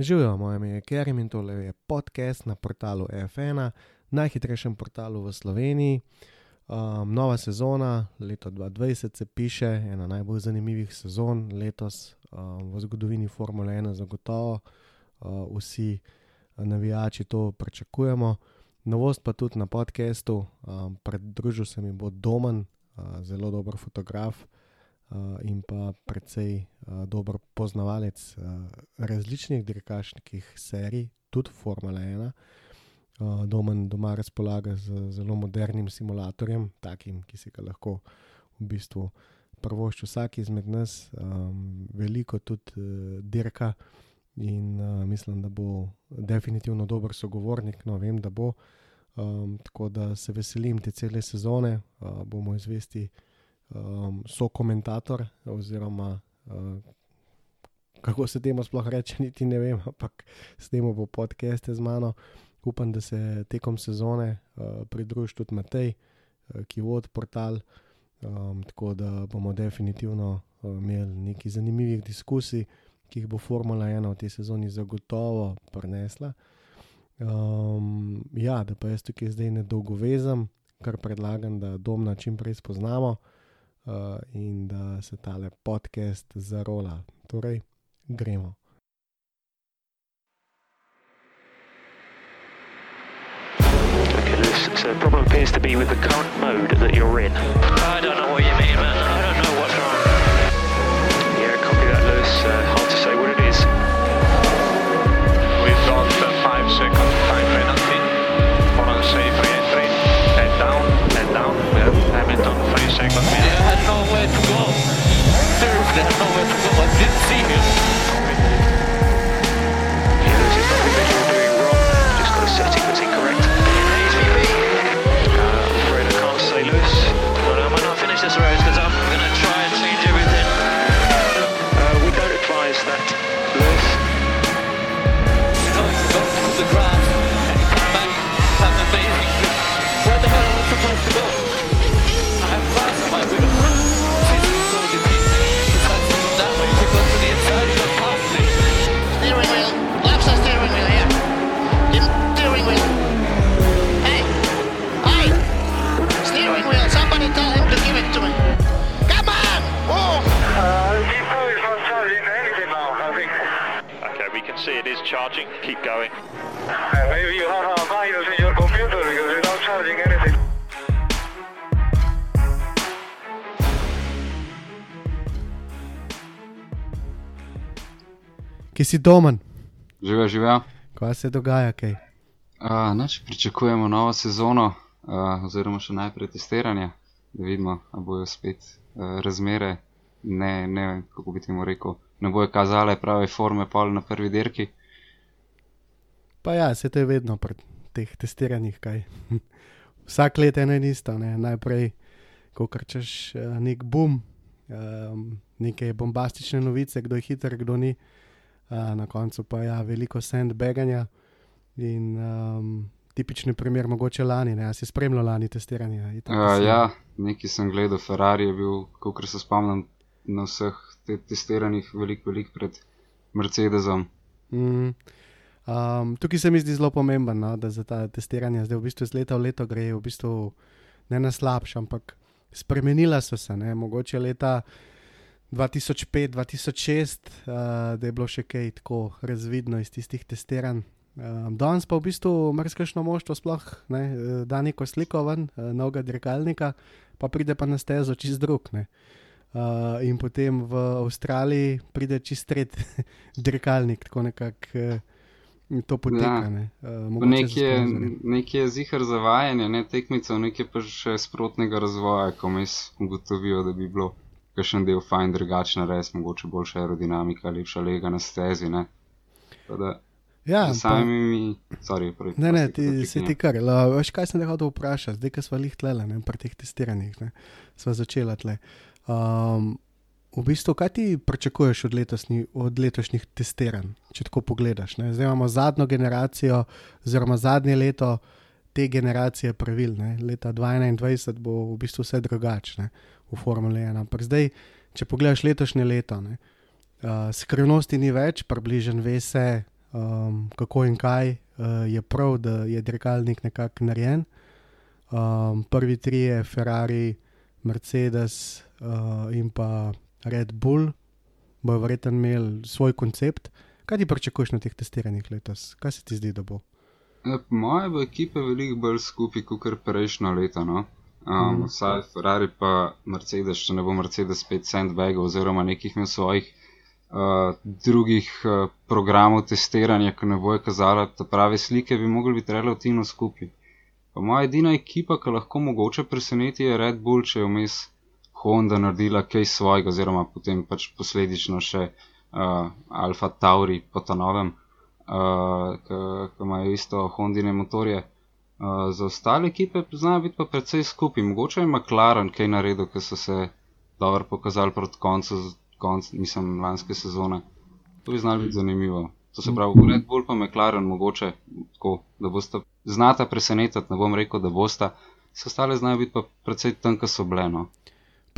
Živijo, moje ime je Kerim in tole je podcast na portalu F1, najhitrejšem portalu v Sloveniji. Um, nova sezona, leto 2020 se piše, ena najbolj zanimivih sezon letos um, v zgodovini Formule 1, zagotovo uh, vsi navijači to pričakujemo. Novost pa tudi na podkastu, um, pridružil se mi bo Domen, uh, zelo dober fotograf uh, in pa precej uh, dober poznavalec uh, različnih dirkaških serij, tudi Formule 1. Uh, Domen doma razpolaga z zelo modernim simulatorjem, takim, ki si ga lahko v bistvu prvošči vsak izmed nas, um, veliko tudi uh, dirka. In uh, mislim, da bo definitivno dober sogovornik, no vem, da bo. Um, tako da se veselim te cele sezone, uh, bomo izvesti um, so komentator, oziroma uh, kako se temu sploh reče, niti ne vem, ampak s tem bo podcast z mano. Upam, da se tekom sezone uh, pridruži tudi Matej, uh, ki vodi portal. Um, tako da bomo definitivno uh, imeli nekaj zanimivih diskusij ki jih bo Formula 1 v tej sezoni zagotovo prenesla. Um, ja, da pa jaz tukaj zdaj ne dolgo vezam, kar predlagam, da domna čim prej spoznamo uh, in da se tale podcast zarola. Torej, gremo. So the problem appears to be with the current mode that you're in. I don't know what you mean, man. I don't know what's wrong. Yeah, copy that, Lewis. Uh, hard to say what it is. We've got a five second time penalty for unsafe re-entry. Head down, head down. Yeah, Hamilton, three seconds. They had nowhere to go. Seriously, had nowhere to go. I didn't see him. Keep going. Maybe you have a virus in your computer because it's not charging anything. Ki si domen, Živijo, živijo. kaj se dogaja, kaj? Uh, nač, pričakujemo novo sezono, uh, oziroma še najprej testiranje, da vidimo, ali bojo spet uh, razmere, ne, ne, kako bi temu rekel, ne bojo kazale prave forme pol na prvi dirki. Pa ja, se to je vedno pri teh testiranjih, kaj. Vsak let je eno in isto, ne? najprej, ko krčeš uh, nek boom, um, neke bombastične novice, kdo je hiter, kdo ni, uh, na koncu pa ja, veliko sandbaganja. In um, tipični primer, mogoče lani, ne, a si spremljal lani testiranje. Itak, Uh, si- ja, nekaj sem gledal, Ferrari je bil, kot se spomnim, na vseh te testiranjih veliko, veliko pred Mercedesom. Mm. Um, tukaj se mi zdi zelo pomembno, no, da za ta testiranja zdaj v bistvu iz leta v leto gre, v bistvu ne na slabše, ampak spremenila so se. Ne, mogoče leta 2005-2006, uh, da je bilo še kaj tako razvidno iz tistih testiranj. Um, danes pa v bistvu marsikšno moštvo sploh ne, eh, da neko sliko ven, uh, novega dirkalnika, pa pride pa na stezo čist drug. Ne. Uh, in potem v Avstraliji pride čist tret dirkalnik, tako nekako uh, to poteka. Ja. Ne. Uh, Nekje, nekje je zihar zavajanje, ne tekmicev, nekje pa še sprotnega razvoja, ko mes ugotovijo, da bi bilo kakšen del fajn drugačen, res mogoče boljša aerodinamika, lepša lega na stezi. Ne? Da, Ja, z pa- samimi, sorry, prej, Ne, ne, ti, se ti kar. La, veš, kaj sem te hotel vprašati, zdaj, ko smo jih tlele, ne, pri teh testiranjih, ne, smo začeli tle. Um, v bistvu, kaj ti pričakuješ od, letosni, od letošnjih testiranj, če tako pogledaš? Ne? Zdaj imamo zadnjo generacijo, oziroma zadnje leto te generacije pravil. Ne? Leta 2021 bo v bistvu vse drugače v Formuli 1. Ampak zdaj, če pogledaš letošnje leto, ne, uh, skrivnosti ni več, približen ve se, um, kako in kaj uh, je prav, da je dirkalnik nekako narejen. Um, prvi tri je Ferrari, Mercedes uh, in pa Red Bull, bojo verjetno imeli svoj koncept. Kaj ti pričakuješ na teh testiranjih letos? Kaj se ti zdi, da bo? Ja, po Moje bo ekipe veliko bolj skupaj kot kar prejšnjo leto. No? Um, Mhm. Vsaj Ferrari pa Mercedes, če ne bo Mercedes spet sandbagov oziroma nekih imel svojih uh, drugih uh, programov testiranja, ki ne bojo kazala ta prave slike, bi mogli biti relativno skupaj. Pa moja edina ekipa, ki lahko mogoče preseneti, je Red Bull, če je vmes Honda naredila kaj svojega, oziroma potem pač posledično še uh, Alfa Tauri po ta novem, uh, ki imajo isto Hondine motorje. Uh, za ostale ekipe znajo biti pa precej skupaj. Mogoče je McLaren kaj naredil, ker so se dobro pokazali proti koncu, konc, mislim, lanske sezone. To bi znalo biti zanimivo. To se pravi, Red Bull pa McLaren mogoče tako, da boste znata presenetiti, ne bom rekel, da boste. Vse ostale znajo biti pa precej tanka so bile. No.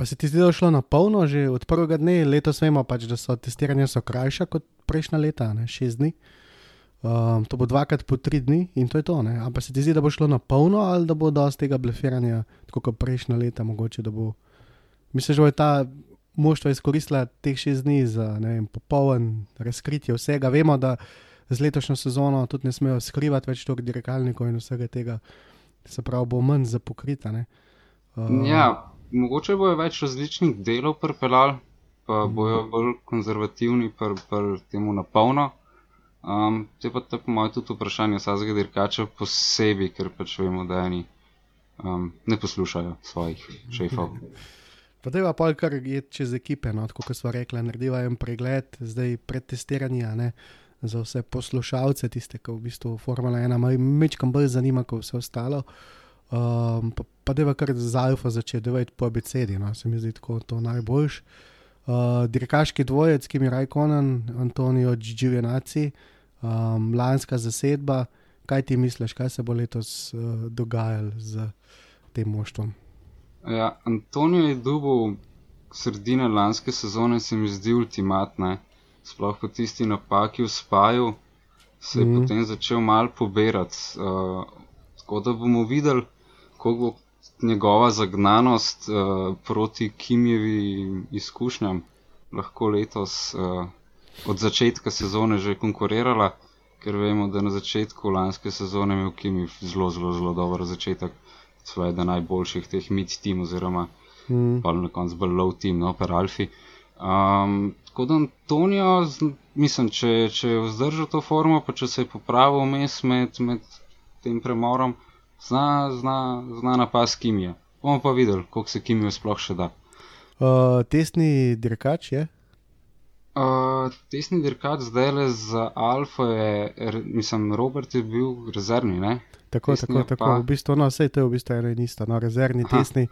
Pa se ti zdi, da je šlo na polno že od prvega dne, letos vemo pač, da so testiranja so krajša kot prejšnja leta, ne? šest dni. Um, to bo dvakrat po tri dni in to je to. Ne? Ampak se ti zdi, da bo šlo na polno ali da bo dosti tega blefiranja, tako kot prejšnja leta, mogoče da bo. Misliš, da bo ta moštva izkoristila teh šest dni za vem, popoln razkritje vsega. Vemo, da z letošnjo sezono tudi ne smejo skrivati več toliko dirkalnikov in vsega tega. Se pravi, bo manj za pokrita. ne. Um, Ja, mogoče bojo več različnih delov pripeljali, pa bojo bolj konzervativni pri pr temu na polno. Um, te pa to, po mojem, tudi vprašanje vsakega dirkača posebej, ker pač vemo, da eni um, ne poslušajo svojih šefov. Pa da je pa kar je čez ekipe, no, tako kot smo rekli, narediva en pregled, zdaj predtestiranje a ne, za vse poslušalce, tiste, ki v bistvu Formula 1 mečkam bolj zanima kot vse ostalo. Um, pa pa da je kar z Alfa začeti delati po abecedi, no, se mi zdi tako to najboljš. Uh, dirkaški dvojec, ki mi Rajkonen, Antonijo Dživenaci, um, lanska zasedba. Kaj ti misliš, kaj se bo letos uh, dogajalo z tem moštvom? Ja, Antonijo je dubov sredine lanske sezone, se mi zdi ultimatna. Sploh po tisti napaki v spaju se je mm. potem začel mal pobirati. Uh, tako da bomo videli, koliko bo njegova zagnanost uh, proti Kimjevi izkušnjam lahko letos uh, od začetka sezone že konkurirala, ker vemo, da na začetku lanske sezone je imel Kimjev zelo, zelo, zelo dober začetek svojega najboljših teh mid-team oziroma Mm. pa na koncu bolj low team, no, per Alfi. Um, tako da Antonijo, mislim, če, če je vzdržal to formo, pa če se je popravil vmes med, med tem premorom, zna, zna, zna napas Kimija. Bomo pa videli, koliko se Kimijo sploh še da. Uh, testni dirkač je. Uh, tesni dirkač zdaj le za Alfa je, r- mislim, Robert je bil rezervni, ne? Tako, Testni tako, tako. pa- V bistvu, no, vse to je v bistvu eno in isto. No, rezervni, Aha. tesni,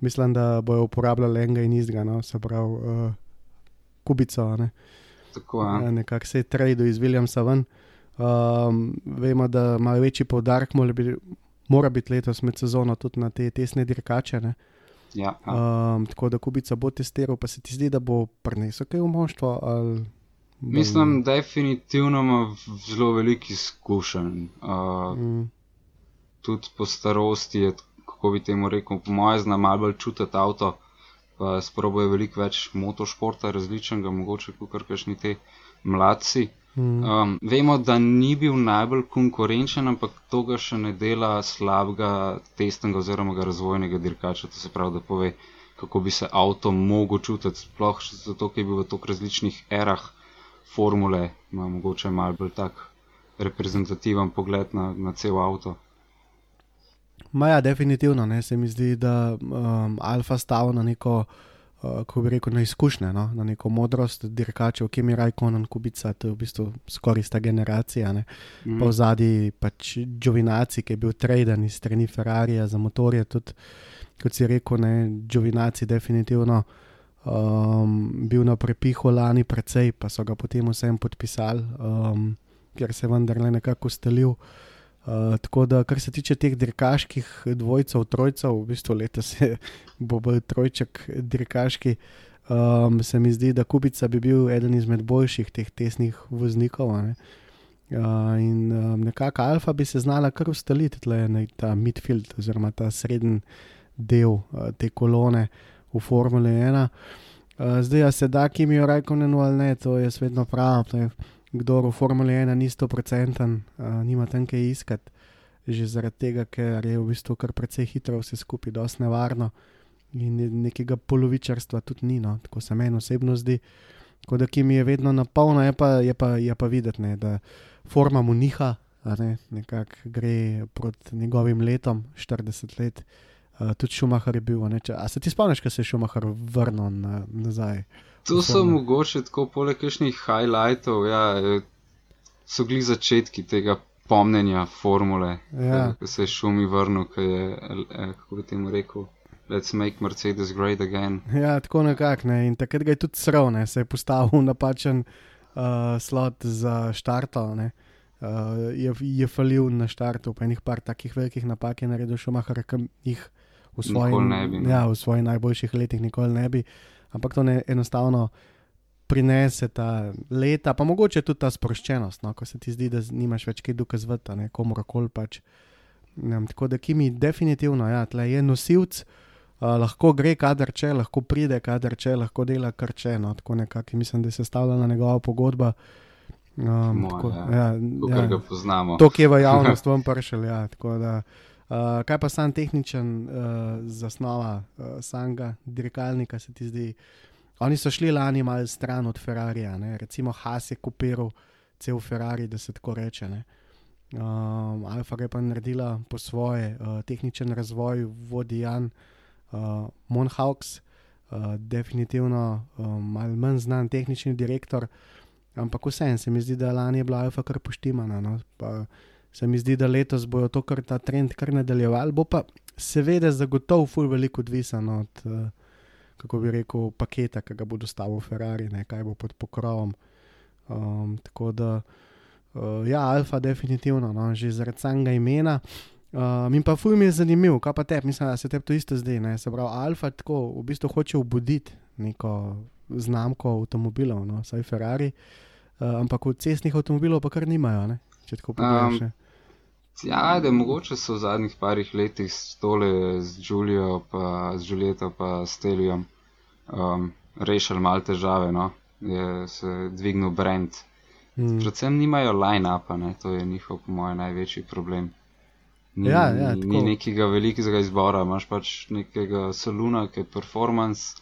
mislim, da bojo uporabljali enega in istega, no, se pravi, uh, kubico, ne. Tako, ja. Nekako se je trajdo iz Williamsa ven. Um, vemo, da ima večji poudarek, mora biti, mora biti letos med sezono tudi na te tesne dirkače. Ne? ja, ja. Um, tako da kubica bo testiral, pa se ti zdi, da bo prinesel kaj v moštvo. ali Mislim, definitivno ima zelo veliko izkušenj. Uh, Mm, tudi po starosti je, kako bi temu rekel, po mojem, zna malo bolj čutiti avto, pa sprobuje veliko več motošporta različnega, mogoče kot kakšni te mladci. Mm, Um, vemo, da ni bil najbolj konkurenčen, ampak to ga še ne dela slabega testnega oziroma ga razvojnega dirkača. To se pravi, da pove, kako bi se avto mogel čutiti, sploh zato, ker je bil v toliko različnih erah formule, ima mogoče malo bolj tak reprezentativen pogled na, na cel avto. Ma ja, definitivno ne, se mi zdi, da um, Alfa stavlja na neko, uh, kako bi rekel, na izkušnje, no? na neko modrost dirkačev, ki mi Rajkonen, Kubica, to je v bistvu skoraj ista generacija. Ne? Mhm. Pa v zadnji pač Giovinazzi, ki je bil traden iz strani Ferrarija za motorje, tudi kot si rekel, ne, Giovinazzi definitivno um, bil na prepihu lani precej, pa so ga potem vsem podpisali, um, ker se je vendarle nekako ustalil. Uh, tako da, kar se tiče teh dirkaških dvojcev, trojcev, v bistvu letos je bo bolj trojček dirkaški. Um, se mi zdi, da Kubica bi bil eden izmed boljših teh tesnih voznikov. ne. Uh, in um, nekako Alfa bi se znala kar ustaliti, tle na ta midfield, oziroma ta srednji del uh, te kolone v Formule 1. Uh, zdaj, a se da, ki mi jo ali ne, to jaz vedno pravim. Kdo v Formule 1 ni 100%, uh, nima tam kaj iskati, že zaradi tega, ker je v bistvu kar precej hitro vse skupaj, dosti nevarno in ne- nekega polovičarstva tudi ni, no, tako se meni osebno zdi. Tako da, ki mi je vedno na polno, je pa, je pa, je pa videti, ne, da forma mu niha, ne, nekako gre proti njegovim letom, 40 let. Uh, tudi Šumahar je bil. Ne, če, a se ti spomniš, ko se je Šumahar vrnil na, nazaj? To so Formula. mogoče tako poleg kakšnih highlightov, ja, eh, so gli začetki tega pomnenja formule, Ja. ko se je šumi vrnil, ki je, eh, kako bi temu rekel, let's make Mercedes great again. Ja, tako nekako. Ne. In takrat ga je tudi srl, ne. se je postavil napačen uh, slot za štarto. ne. Uh, je, je falil na štartu, pa enih par takih velikih napak je naredil Šumahar, ki jih v, svojim, ne bi, no. ja, v svojih najboljših letih nikoli ne bi. Ampak to ne, enostavno prinese ta leta, pa mogoče tudi ta sproščenost, no, ko se ti zdi, da nimaš več kaj dokazovati, ne, komorkoli pač. Um, tako da Kimi definitivno, ja, je nosilc, uh, lahko gre, kadar če, lahko pride, kadar če, lahko dela kar če. No, tako nekako mislim, da je sestavljena njegova pogodba. Um, Moja, tako, ja. ja, Kot ja, ga poznamo. to, ki je v javnost vam prišel. Ja, tako da, uh, kaj pa sam tehničen uh, zasnova uh, samega dirkalnika se ti zdi? Oni so šli lani malo stran od Ferrarija, ne? recimo Haas je kopiral cel Ferrari, da se tako reče. Ne? Um, Alfa je pa naredila po svoje, uh, tehničen razvoj vodi Jan uh, Monhauks, uh, definitivno um, malo manj znan tehnični direktor, ampak vseeno se mi zdi, da lani je bila Alfa kar poštimana. No? Pa Se mi zdi, da letos bojo to kar ta trend kar nadaljevali, bo pa seveda zagotovo ful veliko odvisno od, uh, kako bi rekel, paketa, ki ga bo dostavil Ferrari, ne, kaj bo pod pokrovom. Um, tako da, uh, ja, Alfa, definitivno, no, že zaradi samega imena. Um, in pa ful mi je zanimiv, kaj pa te, mislim, da se te to isto zdi. Ne? Se pravi, Alfa tako v bistvu hoče obuditi neko znamko avtomobilov, no, saj Ferrari, uh, ampak v cestnih avtomobilov pa kar nimajo, ne? če tako pogledaš. Um, Ja, ajde, mogoče so v zadnjih parih letih tole, z Julijo, pa z Julieto, pa s Telijem um, rešili malo težave, no. Je se dvignil brand. Mm. Predvsem nimajo line-upa, ne, to je njihov, po mojem, največji problem. Ni, Ja, ja, tako. ni nekega velikega izbora, imaš pač nekega saluna, ki je performance,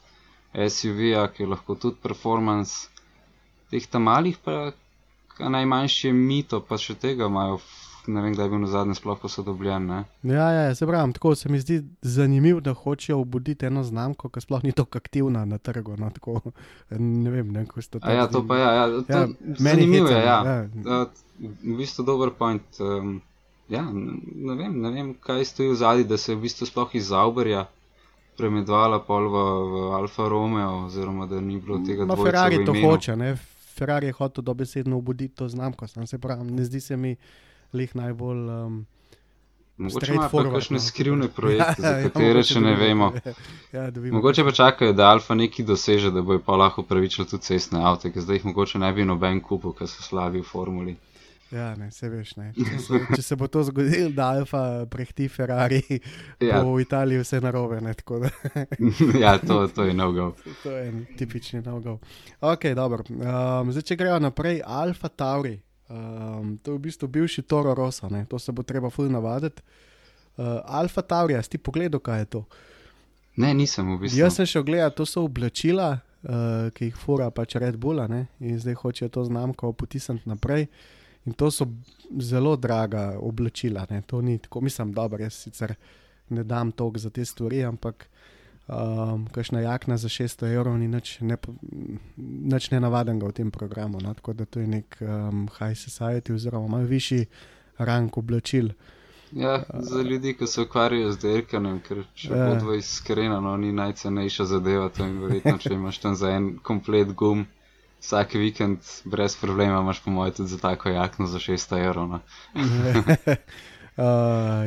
SUV-ja, ki je lahko tudi performance, teh tam malih pa najmanjši mito, pa še tega imajo, ne vem, kdaj je bil na zadnje sploh posodobljen. Ne? Ja, ja, se pravi, tako se mi zdi zanimivo, da hočejo obuditi eno znamko, ki sploh ni tako aktivna na trgu. No, tako, ne vem, ne, kako ste A ja, to pa ja, ja, to, Ja, ja meni zanimivo je, heca, ja. ja. ja. V bistvu dober point. Um, ja, ne vem, ne vem, kaj stoji v zadnji, da se je v bistvu sploh iz Zauberja premedvala pol v, v Alfa Romeo, oziroma da ni bilo tega Ma dvojca Ferrari to hoče, ne? Ferrari je hotel dobesedno obuditi to znamko, sam se pravi, ne zdi se mi lih najbolj. Um, Mogoče imajo pa kakšne skrivne projekte, Ja, za katere še ne vemo. Ja. Mogoče pa čakajo, da Alfa nekaj doseže, da bojo pa lahko upravičili tudi cestne avte, ker zdaj jih mogoče ne bi noben kupil, ker so slabi v formuli. Ja, ne, se veš, ne. Če se, če se bo to zgodilo, da Alfa prehti Ferrari, Ja. ja. bo v Italiji vse narobe, ne, ja, to, to je no-go. To je tipični nogov. Ok, dobro. Um, zdaj, če grejo naprej, Alfa Tauri. Um, to je v bistvu bivši Toro Rosa, ne? to se bo treba fulj navaditi. Uh, Alfa Tauri, a si ti pogledal, kaj je to? Ne, nisem v bistvu. Jaz sem šel gledati, to so oblačila, uh, ki jih fura pač Red Bull, in zdaj hočejo to znamko potisniti naprej. In to so zelo draga oblačila, ne? to ni tako, mislim, dobro, jaz sicer ne dam toliko za te stvari, ampak um, kakšna jakna za 600 evrov ni nič, ne, nič nenavadnega v tem programu. No? Tako da to je nek um, high society oziroma malo višji rang oblačil. Ja, za ljudi, ki se ukvarjajo z dirkanjem, ker če Ja. ja. bodo iskreno, no, ni najcenejša zadeva. To in verjetno, če imaš tam za en komplet gum vsak vikend, brez problema, imaš po mojem tudi za tako jakno za 600 evrov. No. Uh,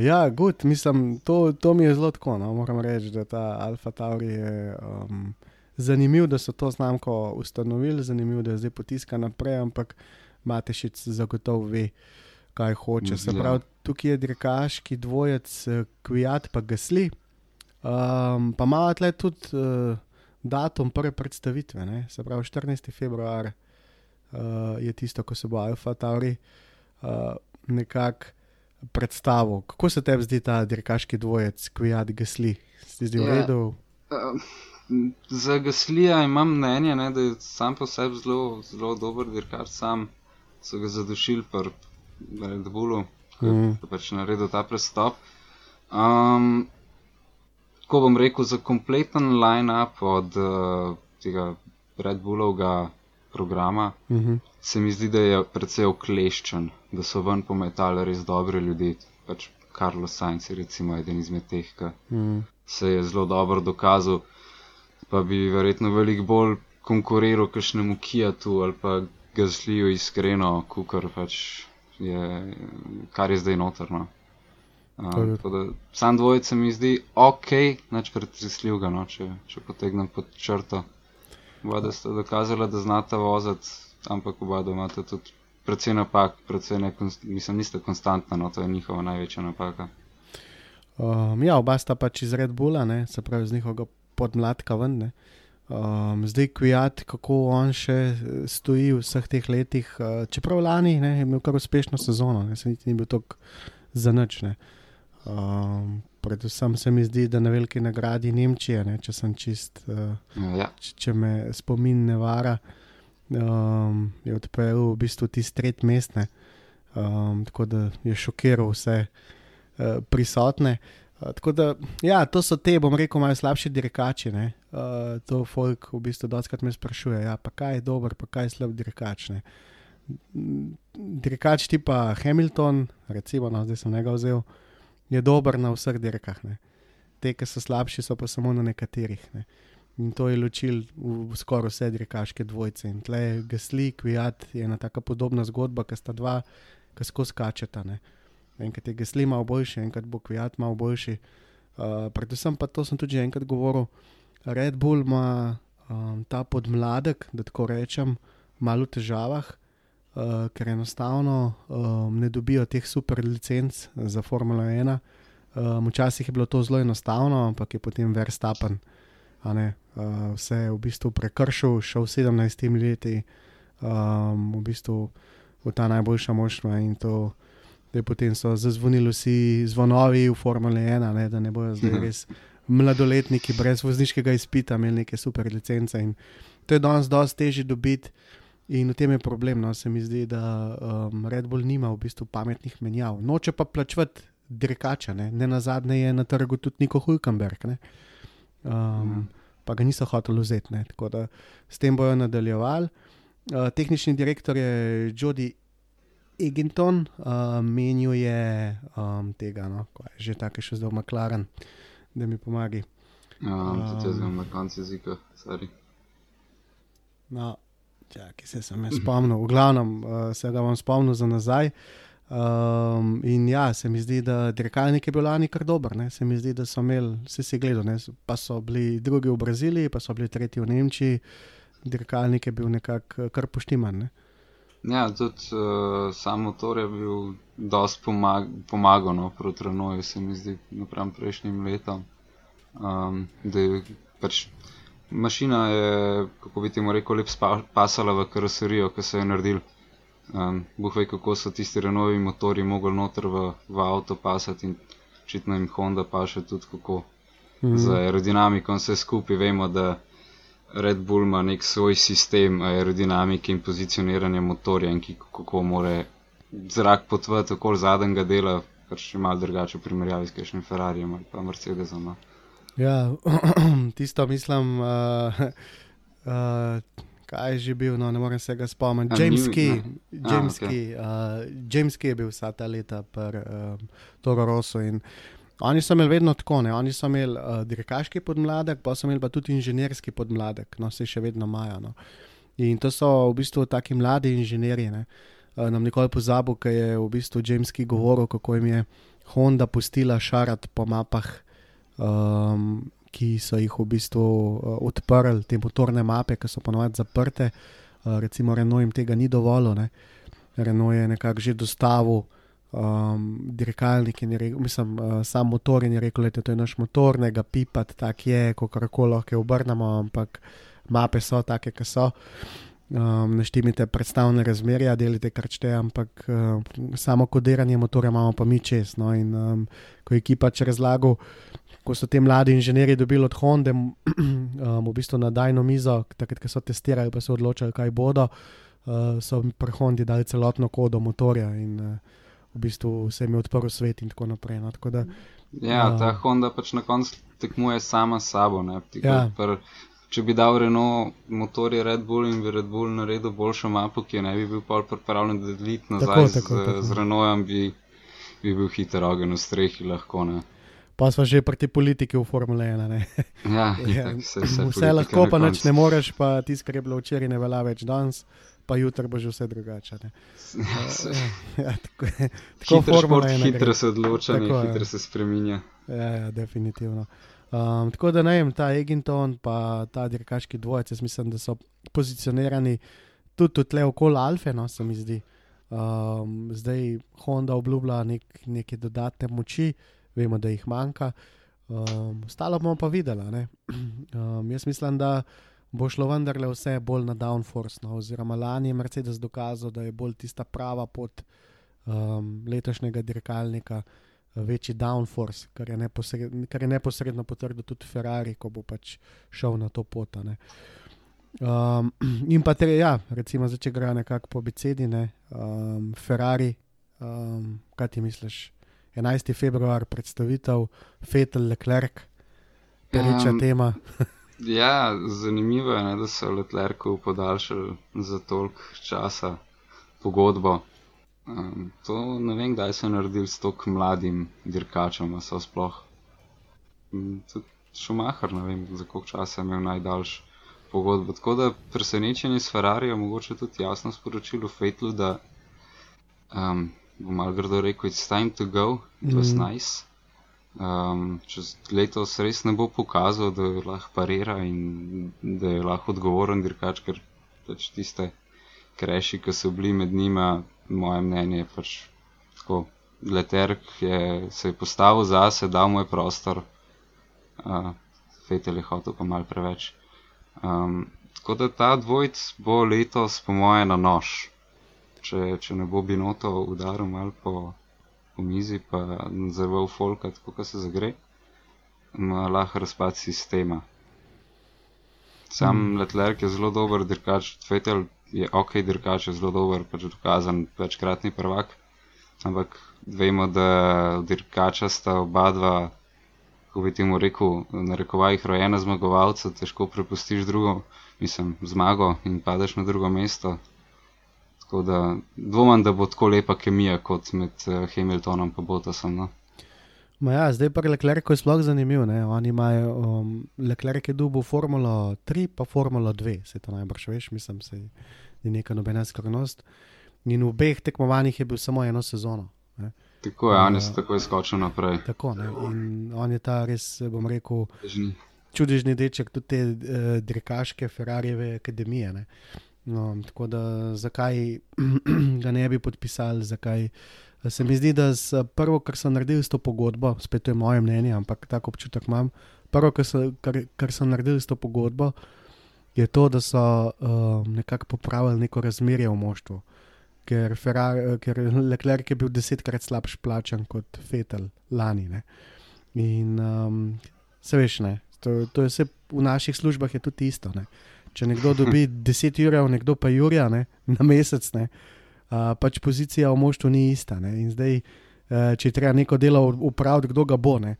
ja, gut, mislim, to, to mi je zelo tako. No, moram reči, da ta Alfa Tauri je um, zanimiv, da so to znamko ustanovili, zanimiv, da je zdaj potiska naprej, ampak Matešic zagotovo ve, kaj hoče. Se pravi, tukaj je dirkaški dvojec, eh, Kvijat pa Gasli. Um, pa ima tle tudi uh, datum prve predstavitve, ne? se pravi 14. februar uh, je tisto, ko se bo Alfa Tauri uh, nekako predstavil. Kako se tebi zdi ta dirkaški dvojec, Kvijat Gasli? Ti zdi v Ja. redu? Uh, Za Gaslija imam mnenje, ne, da je sam po sebi zelo, zelo dober dirkač, sam so ga zadušili pri Red Bullu, ko Mhm. je pač naredil ta prestop. Um, ko bom rekel, za kompleten line-up od uh, tega Red Bullovega programa, Uh -huh. se mi zdi, da je precej okleščen, da so ven pometali res dobre ljudi. Pač Carlos Sainz je recimo eden izmed teh, ki Mm. se je zelo dobro dokazal, pa bi verjetno veliko bolj konkuriral kakšnemu Kijatu ali pa Gazliju iskreno, kukar pač je, kar je zdaj da- Um, tako da sam dvojec se mi zdi ok, nič pretresljivega, no, če, če potegnem pod črto. Oba sta dokazala, da znata voziti, ampak oba imata tudi precej napak, precej ne, mislim, nista konstantna, no, to je njihova največja napaka. Um, ja, oba sta pač iz Red Bulla, ne, se pravi z njihovega podmladka ven. Ne. Um, zdaj, Kvijat, kako on še eh, stoji v vseh teh letih, uh, čeprav lani ne, je imel kar uspešno sezono, ne, se niti ni bil tako za ne. Um, predvsem se mi zdi, da na veliki nagradi Nemčije, ne, če sem čist, uh, Ja, če, če me spomin ne vara, um, je odpeljal v bistvu tisti tret mestne, um, tako da je šokiral vse uh, prisotne. Uh, tako da, ja, to so te, bom rekel, malo slabši dirkači. ne. Uh, to folk v bistvu doskrat me sprašuje, ja, pa kaj je dober, pa kaj je slab dirkač. Ne. Dirkač tipa Hamilton, recimo, no, zdaj sem njega vzel, je dober na vseh dirkah. Ne. Te, ki so slabši, so pa samo na nekaterih. Ne. In to je ločil v, skoraj vse dirkaške dvojce. In tle je Gasli, Kvijat je ena taka podobna zgodba, ki sta dva, ki skozi skačeta. Ne. Enkrat je Gasli malo boljši, enkrat bo Kvijat malo boljši. Uh, predvsem pa to sem tudi že enkrat govoril. Red Bull ima um, ta podmladek, da tako rečem, malo v težavah, uh, ker enostavno um, ne dobijo teh super licenc za Formula 1. Um, včasih je bilo to zelo enostavno, ampak je potem Verstappen ne, uh, vse je v bistvu prekršil, šel 17 leti um, v bistvu v ta najboljša možna in to. Da potem so zazvonili vsi zvonovi v Formule 1, ne, da ne bojo zdaj Mhm. res mladoletniki brez vozniškega izpita imeli neke super licence. In to je danes dosti težje dobiti, in v tem je problem. No, se mi zdi, da um, Red Bull nima v bistvu pametnih menjav. Noče pa plačevati dirkača, ne, ne na zadnje je na trgu tudi Niko Hulkenberg. Ne. Um, pa ga niso hoteli vzeti, ne, tako da s tem bojo nadaljevali. Uh, tehnični direktor je Jody Eginton, uh, menil je um, tega, no, ko je že tako še zdaj v McLaren, da mi pomagi. um, tudi jaz imam na koncu jezika, sorry. No, čakaj, se sem jaz spomnil, v glavnem uh, se ga bom spomnil za nazaj. Um, in ja, se mi zdi, da dirkalnik je bil lani kar dober. Ne? Se mi zdi, da so imeli, vse si gledal, ne? pa so bili drugi v Braziliji, pa so bili tretji v Nemčiji, dirkalnik je bil nekako kar poštiman. Ne? Ja, tudi uh, sam motor je bil dosti pomag pomagal no, proti Renoju, se mi zdi, napram prejšnjim letom. Um, da je pač mašina je, kako bi temu rekel, lep spa- pasala v karoserijo, ki so jo naredili. Um, Bog ve, kako so tisti Renovi motori mogli noter v, v avto pasati in očitno jim Honda pa še tudi kako. Mhm. Z aerodinamiko in vse skupaj vemo, da Red Bull ima nek svoj sistem aerodinamike in pozicioniranja motorja in ki, kako more zrak potvati okoli zadnjega dela, kar še malo drugače v primerjavi s kakšnim Ferrarijem ali pa Mercedesom. No. Ja, tisto mislim, uh, uh, kaj je že bil, no, ne morem se ga spomniti. James Key, James okej. Key, uh, James Key je bil vsa ta leta pri um, Toro Rosso. In oni so imeli vedno tako, ne? oni so imeli uh, dirkaški podmladek, pa so imeli pa tudi inženirski podmladek, no se še vedno imajo. No. In to so v bistvu taki mladi inženirji. Ne? Uh, nam nikoli pozabil, ker je v bistvu James Key govoril, kako jim je Honda pustila šarati po mapah um, ki so jih v bistvu uh, odprli, te motorne mape, ki so ponovadi zaprte, uh, recimo Renault jim tega ni dovolil. Ne? Renault je nekako že dostavil um, dirkalnik in je rekel, mislim, uh, sam motor in je rekel, da je to naš motor, ne ga pipati, tak je, kako koli lahko obrnemo, ampak mape so take, ki so. Um, Naštimite predstavne razmerja, delite kar čte, ampak uh, samo kodiranje motorja imamo pa mi čez. No, in um, ko je ekipa če razlagal, ko so te mladi inženirji dobili od Honda, um, v bistvu na dajno mizo, takrat, ko so testirali, pa so odločili, kaj bodo, uh, so pri Hondi dali celotno kodo motorja in uh, v bistvu se jim je odprl svet in tako naprej. No, tako da, Ja, Ja. ta Honda pač na koncu tekmuje sama s sabo. Ne, Ti Ja. pr, če bi dal Renault motorje Red Bull in bi Red Bull naredil boljšo mapo, ki je ne bi bil pol pripravljen deliti nazaj Tako, z, tako, tako. z Renaultom, bi, bi bil hiter ogen v strehi lahko. Ne. Pa smo že pri politiki v Formule 1. ne. Ja, Ja, itak, se, se Vse lahko, pa nič ne moreš, pa tisto, kar je bilo včeraj, ne velja več danes, pa jutri bo že vse drugače. Ja, tako je. Tako Hitro Formula šport, 1 gre. hitro se odloča, Tako je. hitro se spreminja. Ja, ja, definitivno. Um, tako da ne vem, ta Eginton, pa ta dirkaški dvojec, jaz mislim, da so pozicionirani tudi tle okoli Alfe, no, se mi zdi. Um, zdaj Honda obljublja nek, neke dodatne moči, vemo, da jih manjka. Um, ostalo bomo pa videli. Um, jaz mislim, da bo šlo vendarle vse bolj na downforce. No, oziroma lani je Mercedes dokazal, da je bolj tista prava pot um, letošnjega dirkalnika večji downforce, kar je, neposredno, kar je neposredno potrdil tudi Ferrari, ko bo pač šel na to pot. Um, in pa tre, ja, recimo, zdaj, če gre nekako po abecedi, ne, um, Ferrari, um, kaj ti misliš? 11. februar predstavitev, Fetel, Leclerc, pereča Em, um, tema. Ja, zanimivo je, ne, da so Leclercu podaljšali za toliko časa pogodbo. Um, to ne vem, kdaj so naredili s tako mladim dirkačem, so sploh. Um, tudi Schumacher, ne vem, za koliko časa je imel najdaljšo pogodbo. Tako da presenečenje s Ferrarijem mogoče tudi jasno sporočilo Fetlu, da um, bo malo grdo rekel, it's time to go, it was Mhm. nice. Um, čez letos res ne bo pokazal, da lahko parira in da je lahko odgovoren dirkač, ker pač tiste kreši, ki so bili med njima, moje mnenje je pač tako. Leterk je se je postavil zase, dal mu je prostor, uh, Fetel je hotel pa mal preveč. Um, tako da ta dvojc bo letos, po moje, na nož. Če, če ne bo Binoto udaril mal po, po mizi, pa zelo folka, tako kot se zagre, ima lahko razpad sistema. Sam mm. Leclerc je zelo dober dirkač, Fetel je ok dirkač, je zelo dober, pač dokazan večkratni prvak. Ampak vemo, da dirkača sta oba dva, kako bi temu rekel, na rekovajih rojena zmagovalca, težko prepustiš drugo, mislim, zmago in padeš na drugo mesto. Tako da dvomam, da bo tako lepa kemija kot med uh, Hamiltonom in Bottasom. No? Ma ja, zdaj pa Leclerc je sploh zanimiv. Ne? Oni imajo, um, Leclerc je dubil Formulo 3, pa Formulo 2, se to najbrž veš, mislim, se ni neka nobena skrivnost. In v obeh tekmovanjih je bil samo eno sezono. Ne? Tako je, on je Ja. se takoj skočil naprej. Tako, ne? in on je ta res, bom rekel, čudežni deček tudi te uh, dirkaške Ferrarijeve akademije. Ne? No, tako da zakaj ga ne bi podpisali, zakaj. Se mi zdi, da s prvo, kar so naredili s to pogodbo, spet to je moje mnenje, ampak tako občutek imam. Prvo, kar so, kar, kar so naredili s to pogodbo, je to, da so uh, nekako popravili neko razmerje v moštvu. Ker, Ferrari, ker Leclerc je bil desetkrat slabš plačan kot Fetel lani. Ne? In um, se veš, ne, to, to je vse v naših službah je tudi isto. Ne? Če nekdo dobi 10 ur, nekdo pa Jurja ne, na mesec, ne, uh, pač pozicija v moštvu ni ista. Ne, in zdaj, uh, če je treba neko delo upraviti, kdo ga bo. Ne,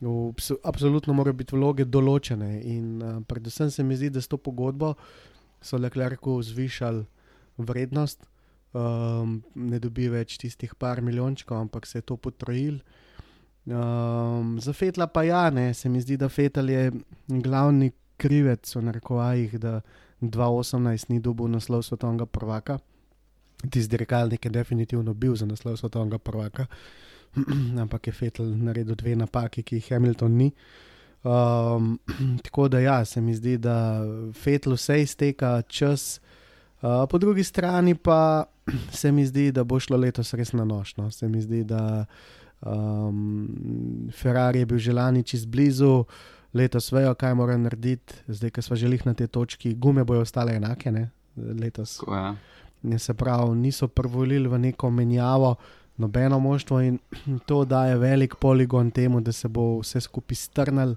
v, abso- absolutno morajo biti vloge določene. In uh, predvsem se mi zdi, da s to pogodbo so Leclercu zvišali vrednost. Um, ne dobi več tistih par milijončkov, ampak se je to potrojil. Um, za Fetla pa ja, ne, se mi zdi, da Fetel je glavni krivec v narekovajih, da 2018 ni dobil naslov svetovnega prvaka. Tisti dirkalnik je definitivno bil za naslov svetovnega prvaka, ampak je Fetel naredil dve napaki, ki jih Hamilton ni. Um, tako da ja, se mi zdi, da Fetel vse izteka čas, uh, po drugi strani pa se mi zdi, da bo šlo letos res na nošno. Se mi zdi, da um, Ferrari je bil že lani čist blizu, letos vejo, kaj mora narediti, zdaj, ko smo želeli na tej točki, gume bojo ostale enake, ne? letos. Tako, ja. Ne, se pravi, niso prvolili v neko menjavo, nobeno moštvo in to daje velik poligon temu, da se bo vse skupaj strnil,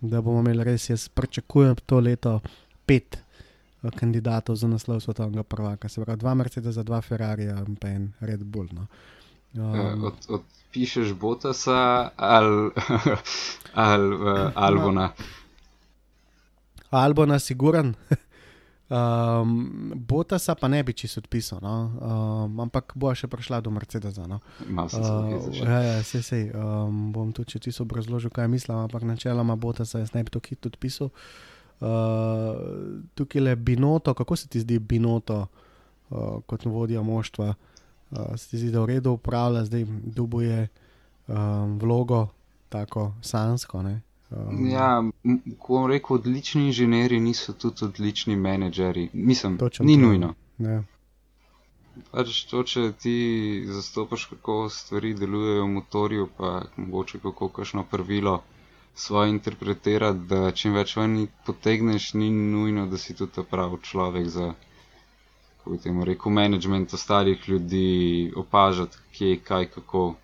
da bomo imeli res, jaz pričakujem to leto pet eh, kandidatov za naslov svetovnega prvaka, se pravi dva Mercedesa, dva Ferrarija in pa en Red Bull. No. Eh, Um, Od, odpišeš Botasa ali, ali uh, Albona. Albona, siguran. Um, Botasa pa ne bi čisto odpisal, no? um, ampak bo še prišla do Mercedesa. No? Malo sem se Uh, zavezal. ja, ja, sej, sej. Um, bom tudi če ti obrazložil, kaj mislim, ampak načeloma Botasa jaz ne bi to hitro odpisal. Uh, tukaj le Binoto, kako se ti zdi Binoto uh, kot vodja moštva? Uh, se ti zdi, da v redu upravlja, zdaj dubuje um, vlogo, tako sansko. Ne? Um, Ja, ko bom rekel, odlični inženirji niso tudi odlični menedžerji. Mislim, Točno ni to. nujno. Ne. Pač to, če ti zastopaš, kako stvari delujejo v motorju, pa mogoče kako kakšno pravilo svoje interpretirati, da čim več ven potegneš, ni nujno, da si tudi pravi človek za, kako bi temu rekel, management ostalih ljudi, opažati, kje, kaj, kako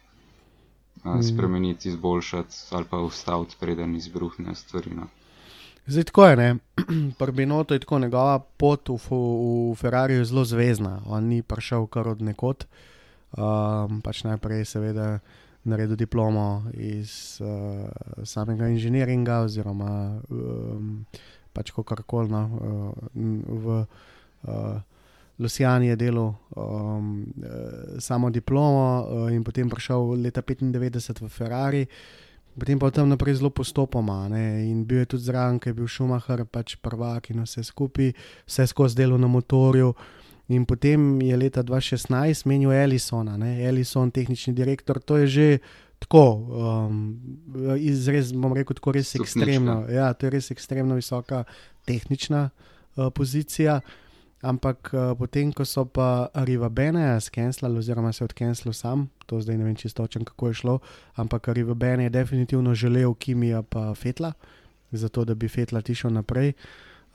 a, spremeniti, izboljšati ali pa ustaviti, preden izbruhne stvari. No. Zdaj tako je, ne. Pri Binotu je tako njegova pot v, v Ferrariju zelo zvezdna. On ni prišel kar od nekod. Um, pač najprej seveda naredil diplomo iz uh, samega inženiringa, oziroma um, pač kakorkoli no, uh, v uh, Lusijani je delal um, eh, samo diplomo uh, in potem prišel leta 95 v Ferrari. Potem pa tam naprej zelo postopoma. Ne? In bil je tudi zraven, ker je bil Schumacher, pač prvak in vse skupaj, vse skozi delo na motorju. In potem je leta 2016 menil Ellisona, ne? Ellison, tehnični direktor, to je že tako, um, izrez, bom rekel, tako res Stopnička. ekstremno. Ja, to je res ekstremno visoka tehnična uh, pozicija. Ampak uh, potem, ko so pa Riva Bene skenslali, oziroma se je odkenslil sam, to zdaj ne vem čisto točno, kako je šlo, ampak Riva Bene je definitivno želel Kimija pa Fetla, zato da bi Fetla tišel naprej.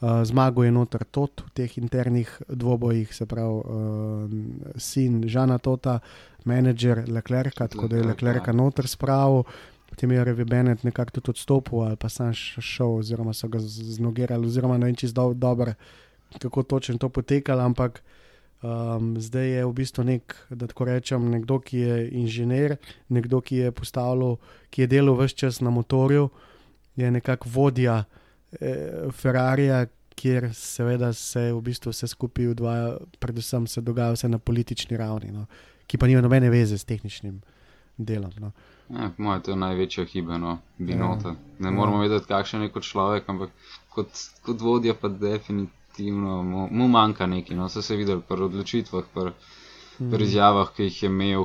Uh, zmagal je noter tot v teh internih dvobojih, se pravi, uh, sin Žana Tota, menedžer Leclerca, tako da je Leclerc, Leclerca ja. noter spravil. Potem je Revi Bennett nekako tudi odstopil, ali pa sam šel, oziroma so ga znogirali, oziroma ne vem čisto do, dobro, kako točno to potekalo, ampak um, zdaj je v bistvu nek, da tako rečem, nekdo, ki je inženir, nekdo, ki je postavljal, ki je delal vse čas na motorju, je nekako vodja eh, Ferrarija, kjer seveda se v bistvu vse skupaj odvaja, predvsem se dogaja vse na politični ravni, no, ki pa nima nobene veze s tehničnim delom. No. Ja, po mojem, to je največja hiba, no, binota. Ne moramo vedeti, kakšen je kot človek, ampak kot, kot vodja pa definitivno mu, mu manjka nekaj. No, vse se je videl pri odločitvah, pri, pri izjavah, ki jih je imel,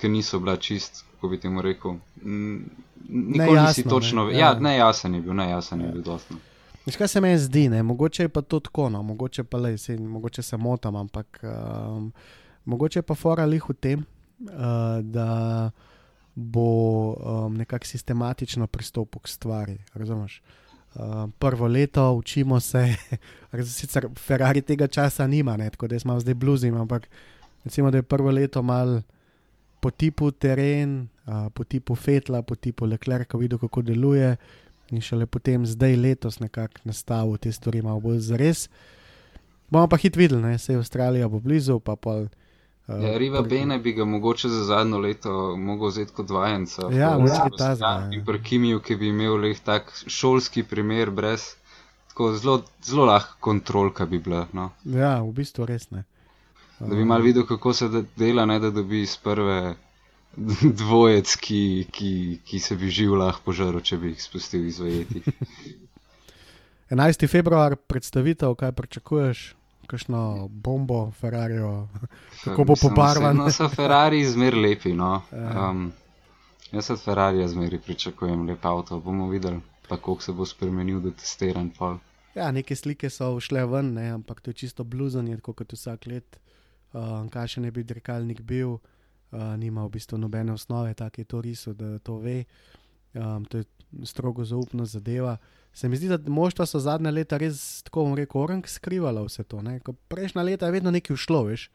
ki niso bila čist, kako bi temu rekel. mm, Nikoli nisi Nejasno, točno, ne, ne? ja. ja, nejasen je bil, nejasen je bil dosti. no. Veš, kaj se meni zdi, ne? mogoče je pa to tako, no? mogoče pa le, sej, mogoče se motam, ampak um, mogoče je pa fora lih v tem, uh, da bo um, nekako sistematično pristopil k stvari. Razumeš? Uh, prvo leto učimo se, sicer Ferrari tega časa nima, ne? tako da jaz malo zdaj bluzim, ampak recimo, da je prvo leto mal po tipu teren, uh, po tipu Fetla, po tipu Leclerca videl, kako deluje. In šele potem, zdaj letos, nekako nastavil te stvari malo bolj zares. Bomo pa hit videli, ne? se je Avstralija bo blizu, pa pol. Uh, Ja, Riva Bene bi ga mogoče za zadnjo leto mogel vzeti kot vajenca. Ja, mogoče ja, ja. In pri Kimiju, ki bi imel le tak šolski primer, brez tako zelo, zelo lahko kontrolka bi bila. No. Ja, v bistvu res ne. Da bi mal videl, kako se de- dela, ne da dobi iz prve dvojec, ki, ki, ki se bi živ lahko požaril, če bi jih spustil izvajeti. 11. februar, predstavitev, kaj pričakuješ, kakšno bombo, Ferrarijo, kako bo pobarvan. No, so Ferrari zmer lepi. No. Ja. Um, jaz od Ferrarija zmeri pričakujem lep avto. Bomo videli, koliko se bo spremenil do testiran pol. Ja, neke slike so šle ven, ne, ampak to je čisto bluzanje, kot vsak let. uh, kakšen ne bi dirkalnik bil, uh, nima v bistvu nobene osnove, tako je to risal, da to ve. Um, to je strogo zaupna zadeva. Se mi zdi, da moštva so zadnja leta res, tako bom rekel, orang skrivala vse to. Ne? Prejšnja leta je vedno nekaj ušlo, veš.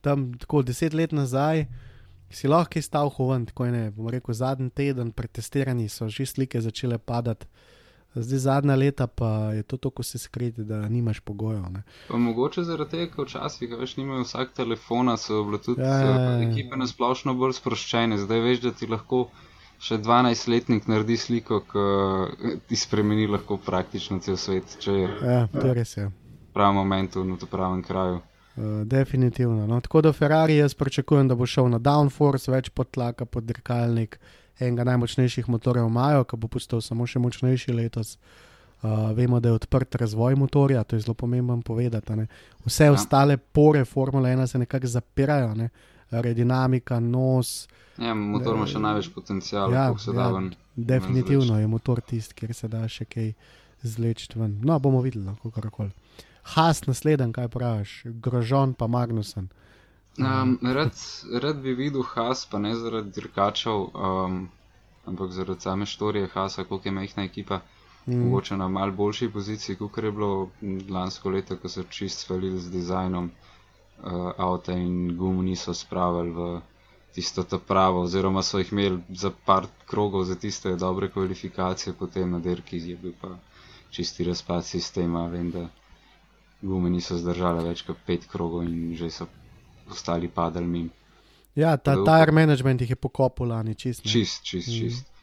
Tam tako deset let nazaj si lahko stal hoven, tako je ne. Bom rekel, zadnji teden pred testiranji so že slike začele padati. Zdaj zadnja leta pa je to tako se skriti, da nimaš pogojev. Ne? Pa mogoče zaradi tega, ker včasih, a veš, nimajo vsak telefona, so bile tudi Ja, ja, ja. ja, ekipe nasplošno bolj sproščene. Zdaj veš, da ti lahko še 12-letnik naredi sliko, ki ti spremeni lahko praktično cel svet, če je Ja, to res je. v pravem momentu na to pravem kraju. Uh, definitivno. No. Tako da Ferrari jaz pričakujem, da bo šel na downforce, več podtlaka pod dirkalnik, enega najmočnejših motorjev imajo, ki bo postal samo še močnejši letos. Uh, vemo, da je odprt razvoj motorja, to je zelo pomembno povedati. ne. Vse ja. ostale pore Formule 1 se nekako zapirajo, ne. Aerodinamika, nos. Ja, motor ima še največ potencijala, Ja, ja, se ja, da ven. Definitivno je motor tisti, kjer se da še kaj zleči ven. No, bomo videli, kako koli. Has naslednji, kaj praviš, Grožon pa Magnusen. Um, rad, rad bi videl Has, pa ne zaradi dirkačev, um, ampak zaradi same štorije Hasa, koliko je majhna ekipa. Mm. Mogoče na mal boljši poziciji, kot je bilo lansko leto, ko so čist svalili z dizajnom uh, avta in gum niso spravili v tisto ta pravo, oziroma so jih imeli za par krogov za tiste dobre kvalifikacije, potem na dirki je bil pa čisti razpad sistema. Vem, da gume niso zdržale več kot pet krogov in že so ostali padali mimo. Ja, ta tire management jih je pokopal lani, čist. ne. Čist, čist, čist.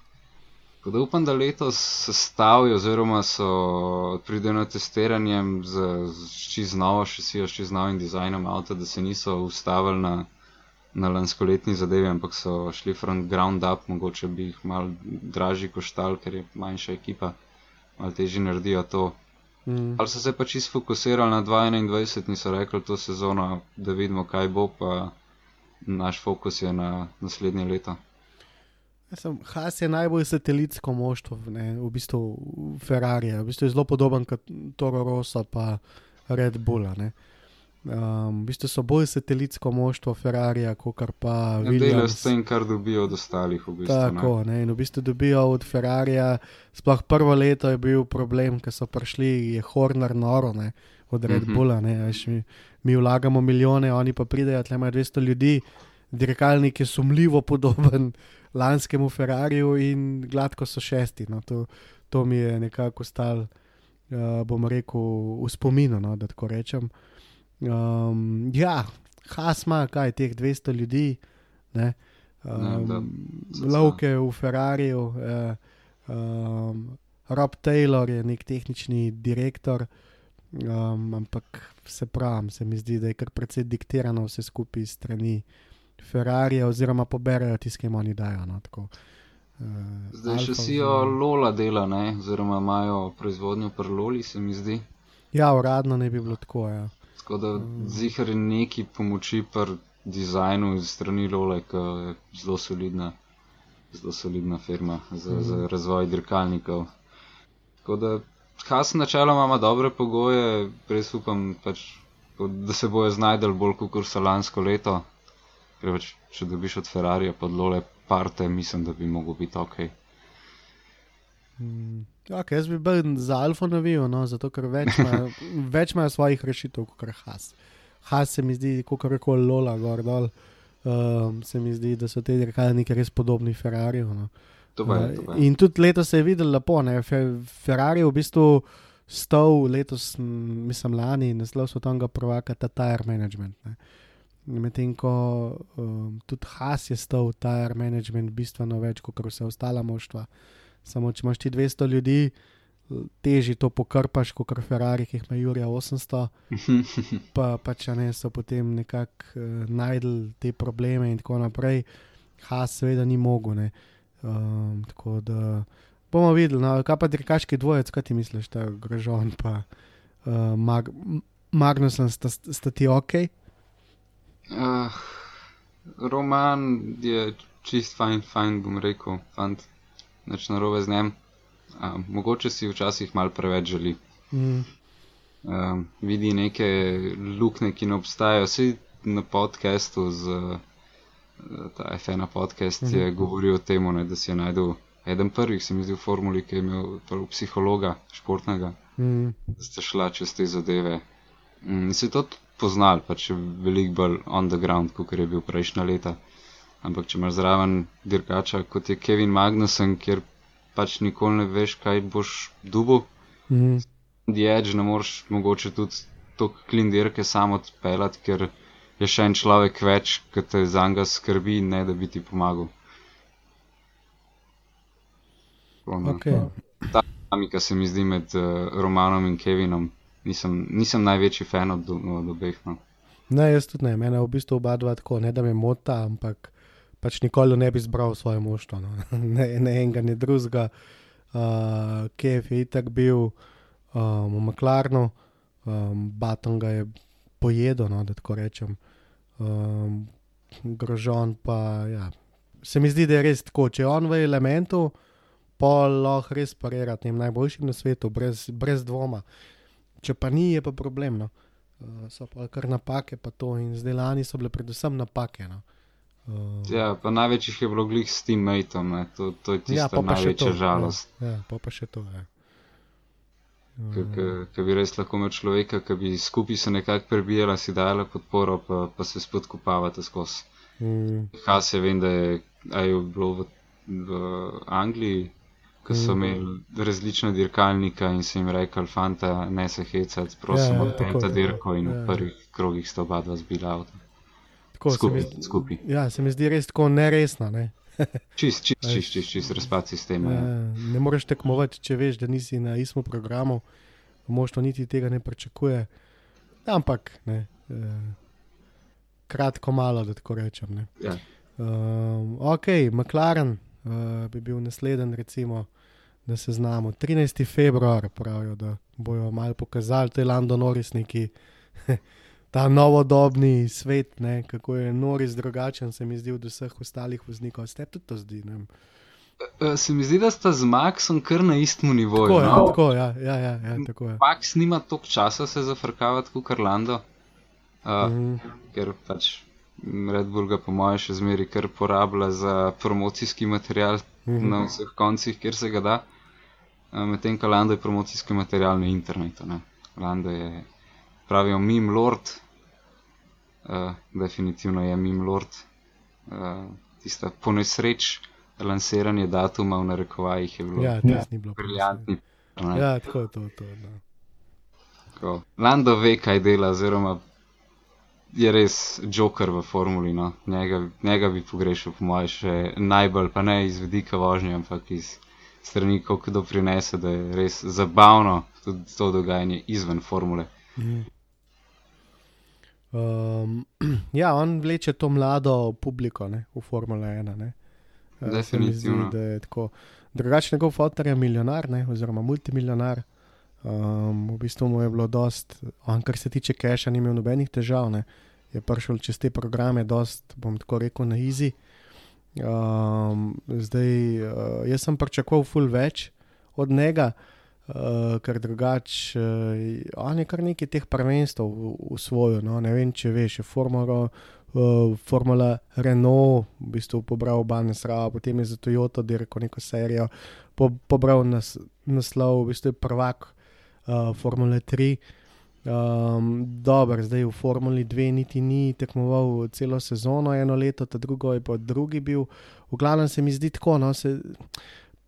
Tako da upam, da letos sestavijo, oziroma so pridejo na testiranje z, z čist novo šasijo, čist novim dizajnom avta, da se niso ustavili na, na lanskoletni zadevi, ampak so šli from ground up, mogoče bi jih mal dražji koštal, ker je manjša ekipa, malo težje naredijo to. Mm. Ali so se pa čisto fokusirali na 2021 in so rekli to sezono, da vidimo, kaj bo, pa naš fokus je na naslednje leto. Sem, Has je najbolj satelitsko moštvo, ne, v bistvu Ferrari, v bistvu je zelo podoben kot Toro Rosso pa Red Bull. Um, v bistvu so bolj satelitsko moštvo Ferrarija, kot pa Ne delajo Williams. s tem, kar dobijo od ostalih. V bistvu, ne. Tako, ne, in v bistvu dobijo od Ferrarija, sploh prvo leto je bil problem, ker so prišli, je Horner noro, ne, od Red Mhm. Bulla, ne, veš, mi, mi vlagamo milijone, oni pa pridejo, tle imajo 200 ljudi, dirkalnik je sumljivo podoben lanskemu Ferrariju in gladko so šesti. No, to, to mi je nekako stal, uh, bom rekel, v spominu, no, da tako rečem. Um, ja, Hasma, kaj teh 200 ljudi, ne. Ja, da, Um, cca. Lovke v Ferrariju, uh, um, Rob Taylor je nek tehnični direktor, um, ampak se pravi, se mi zdi, da je kar precej diktirano vse skupaj strani Ferrarija, oziroma poberajo tisto, ki jim oni dajo. No, tako, uh, Zdaj Alfa še sijo oziroma- Lola dela, ne? oziroma imajo proizvodnjo pri Loli, se mi zdi. Ja, uradno ne bi bilo tako. Ja. Tako da Mm. zihar je neki pomoči pri dizajnu iz strani Lole, ki je zelo solidna, zelo solidna firma za, Mhm. za razvoj dirkalnikov. Tako da Haas načeloma ima dobre pogoje, res upam, pač, da se bojo znajdel bolj kot lansko leto. Ker pač, če dobiš od Ferrarija pod Lole parte, mislim, da bi mogel biti ok. Mm, okay, jaz bi bil za Alfa navijal, no, zato ker več imajo imajo svojih rešitev kot Has. Has se mi zdi, kot koli Lola, gor dol. Um, se mi zdi, da so te dirkalniki res podobni Ferrariju. No. To pa je. Uh, To pa je. in tudi letos se je videl lepo, ne? Fe, Ferrari je v bistvu stal letos, mislim, lani naslov svetovnega prvaka, ta tire management. Ne? Medtem ko um, tudi Has je stal tire management bistveno več kot vse ostala moštva. Samo če imaš ti 200 ljudi, teži to pokrpaš kot Ferrari, ki jih ima Jurija 800 pa, pa če ne so potem nekako uh, najdel te probleme in tako naprej. Has seveda ni mogel. ne. Um, tako da bomo videli, no, kaj pa dirkaški dvojec, kaj ti misliš, ta Grožon pa uh, Mag Magnusen, sta, sta ti ok? Uh, roman je čist fajn, fajn bom rekel, fant, nič narobe z njim. Um, mogoče si včasih mal preveč želi. Mm, Um, vidi neke luknje, ki ne obstajajo. Vsi na podkastu z eh, ta F1 podcast mm -hmm. je govoril o tem, ne, da si je najdel eden prvih, se mi zdi v formuli, ki je imel psihologa, športnega, Mm. da ste šla čez te zadeve. Mm, In se to poznal, pač veliko bolj on the ground, kot je bil prejšnja leta. Ampak če imaš zraven dirkača, kot je Kevin Magnussen, kjer pač nikoli ne veš, kaj boš dubil, Mm. The Edge ne moreš mogoče tudi to klin dirke sam odpeljati, ker je še en človek več, ki te za njega skrbi, ne da bi ti pomagal. Tako, no. Okay. Ta dinamika se mi zdi med uh, Romanom in Kevinom. Nisem, nisem največji fan od, od obeh. No. Ne, jaz tudi ne, mene v bistvu oba dva tako, ne da me mota, ampak pač nikoli ne bi zbral svoje moštvo. No. Ne, ne enega, ne drugega. Uh, Kev je itak bil um, v Maklarnu, um, Baton ga je pojedel, no, da tako rečem. Um, grožon pa, ja. Se mi zdi, da je res tako, če je on v elementu, pa lahko res parira tem najboljšim na svetu, brez, brez dvoma. Če pa ni, je pa problem. No. Uh, so pa kar napake, pa to in zdaj lani so bile predvsem napake. No. Uh, Ja, pa največ jih je bilo glih s teammateom, ne. to, to je tista ja, ja, pa pa še to. največja žalost. Ja, ja, pa pa še to. Ja. Ki bi res lahko imel človeka, ki bi skupaj se nekako prebijala, si dajala podporo, pa, pa se spodkopavate skozi. Mm, Has je vem, da je, je bilo v, v Angliji, ko so imeli različna dirkalnika in so jim rekli, fanta, ne se hecati, prosim, Ja, ja, odpem ta dirko in Ja, v prvih krogih sta oba dva zbila avto. tako se mi Skupaj, skupaj. Ja, se mi zdi res tako neresno. Ne? Čist, čist, čist, čist, čist razpad sistema. Ja, Ja. ne moreš tekmovati, če veš, da nisi na istem programu, moštvo niti tega ne pričakuje. Ampak, ne, eh, kratko malo, da tako rečem. Ne. Ja. Um, ok, McLaren uh, bi bil naslednji, recimo, da se znamo. 13. februar pravijo, da bojo malo pokazali, to je Lando Norris neki. Ta novodobni svet, ne, kako je Noris drugačen, se mi zdi od vseh ostalih voznikov. Ste tudi to zdi? Ne? vem. Eh, Se mi zdi, da sta z Maxom kar na istem nivoju. Tako je, no? tako, ja, ja, ja, ja, tako je. Max nima toliko časa se zafrkavati kot Karlando, uh, Mhm. ker pač Red Bull ga po mojem še zmeri kar porablja za promocijski material Mhm. na vseh koncih, kjer se ga da. Uh, Medtem ko Lando je promocijski material na internetu. Ne? Lando je, pravijo, meme lord, uh, definitivno je meme lord. Uh, tista ponesreč lansiranje datuma v narekovajih je bilo Ja, res ni bilo. briljantni. Ja, tako je to. to no. Tako. Lando ve, kaj dela, oziroma je res joker v formuli. No. Njega, njega bi pogrešal, po mojem, še najbolj, pa ne iz vidika vožnje, ampak iz strani, kako doprinese, da je res zabavno tudi to dogajanje izven formule. Um, ja, on vleče to mlado publiko ne, v Formule 1. Ne. Eh, mi zdi, Definitivno. da je tako. Drugače, njegov fotor je milijonar, ne, oziroma multimiljonar. Um, v bistvu mu je bilo dost, on, kar se tiče keša, ni imel nobenih težav. Ne. Je prišel čez te programe, dost, bom tako rekel, na easy. Um, zdaj, uh, jaz sem pričakoval ful več od njega, uh, ker drugače, uh, on je kar nekaj teh prvenstv usvojil. No? Ne vem, če veš, je Formula, uh, Formula Renault, v bistvu pobral oba nasrava, potem je za Toyota dirko neko serijo, po, pobral nas, naslov, v bistvu je prvak uh, Formule 3. Um, Dobro, zdaj v Formuli 2 niti ni tekmoval celo sezono, eno leto, ta drugo je pa drugi bil. V glavnem se mi zdi tako. No, se,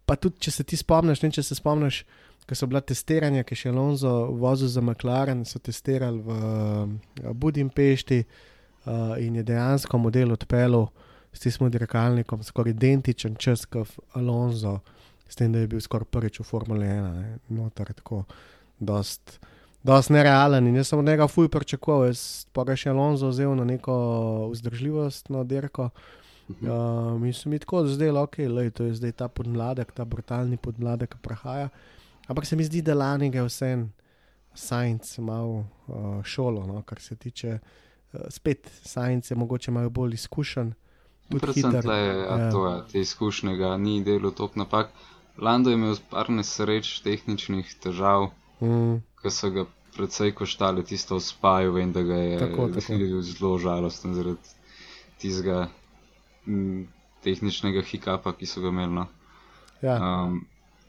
pa tudi, če se ti spomniš, ne če se spomniš, ko so bila testiranja, ki še Alonso vozil za McLaren, so testirali v uh, Budimpešti uh, in je dejansko model odpeljal s tem dirkalnikom, skoraj identičen čas kot Alonso, s tem, da je bil skoraj prvič v Formuli 1, ne, noter tako, dost. Dost nerealen in jaz sem od njega fuj pričakoval, jaz pa ga še Alonso vzel na neko vzdržljivostno dirko. Uh, mi se mi tako zdelo, ok, lej, to je zdaj ta podmladek, ta brutalni podmladek, ki prahaja. Ampak se mi zdi, da lani je vse en science malo uh, šolo, no, kar se tiče. Uh, spet science je mogoče malo bolj izkušen. Predvsem tle, ja, Ja. to je, te izkušnje ga ni delo tok napak. Lando je imel par nesreč, tehničnih težav, Mm, ki so ga predvsej koštalo tisto v spaju, vem, da ga je Tako, tako. bil zelo žalosten zaradi tistega mm, tehničnega hikapa, ki so ga imeli. No. Ja, Um,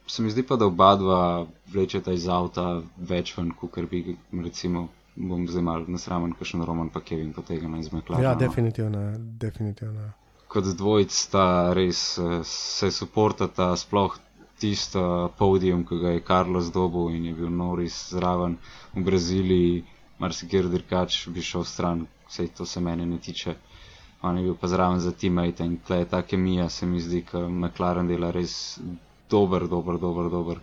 se mi zdi pa, da oba dva vlečeta iz avta več ven, kot bi, recimo, bom zdaj mal nasramen, kakšen Roman pa Kevin potegnil iz McLarena. ja no. definitivno. definitivno. Kot dvojc sta res eh, se suportata, sploh tisto podium, ki ga je Carlos dobil in je bil Norris zraven v Braziliji, marsikjer dirkač bi šel stran, vse to se mene ne tiče. On je bil pa zraven za teammate in tle je ta kemija, se mi zdi, da McLaren dela res dober, dober, dober, dober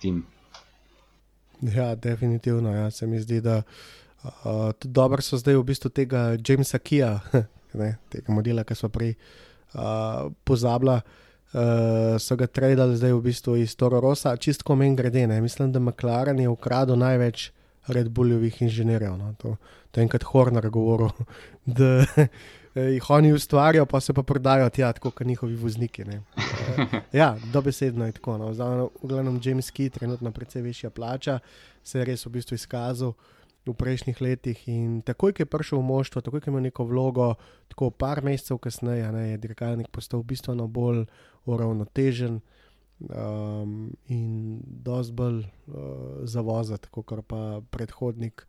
tim. Ja, definitivno. Ja. Se mi zdi, da uh, tudi dobro so zdaj v bistvu tega Jamesa Kija, ne, tega modela, ki smo prej uh, pozabili. Uh, so ga tradili zdaj v bistvu iz Toro Rosa, čistko meni grede. Ne. Mislim, da McLaren je ukradel največ Red Bullovih inženirjev. No. To, to je enkrat Horner govoril, da eh, jih oni ustvarjajo, pa se pa prodajo tja, tako kot njihovi vozniki. Eh, ja, dobesedno je tako. No. Zdaj, v glavnem James Key, trenutno precej višja plača, se je res v bistvu izkazal v prejšnjih letih. In takoj, ko je prišel v moštvo, takoj, ko je imel neko vlogo, tako par mesecev kasneje, ne, je dirkalnik postal bistveno bolj uravnotežen um, in dosti bolj uh, zavozati, kot pa predhodnik.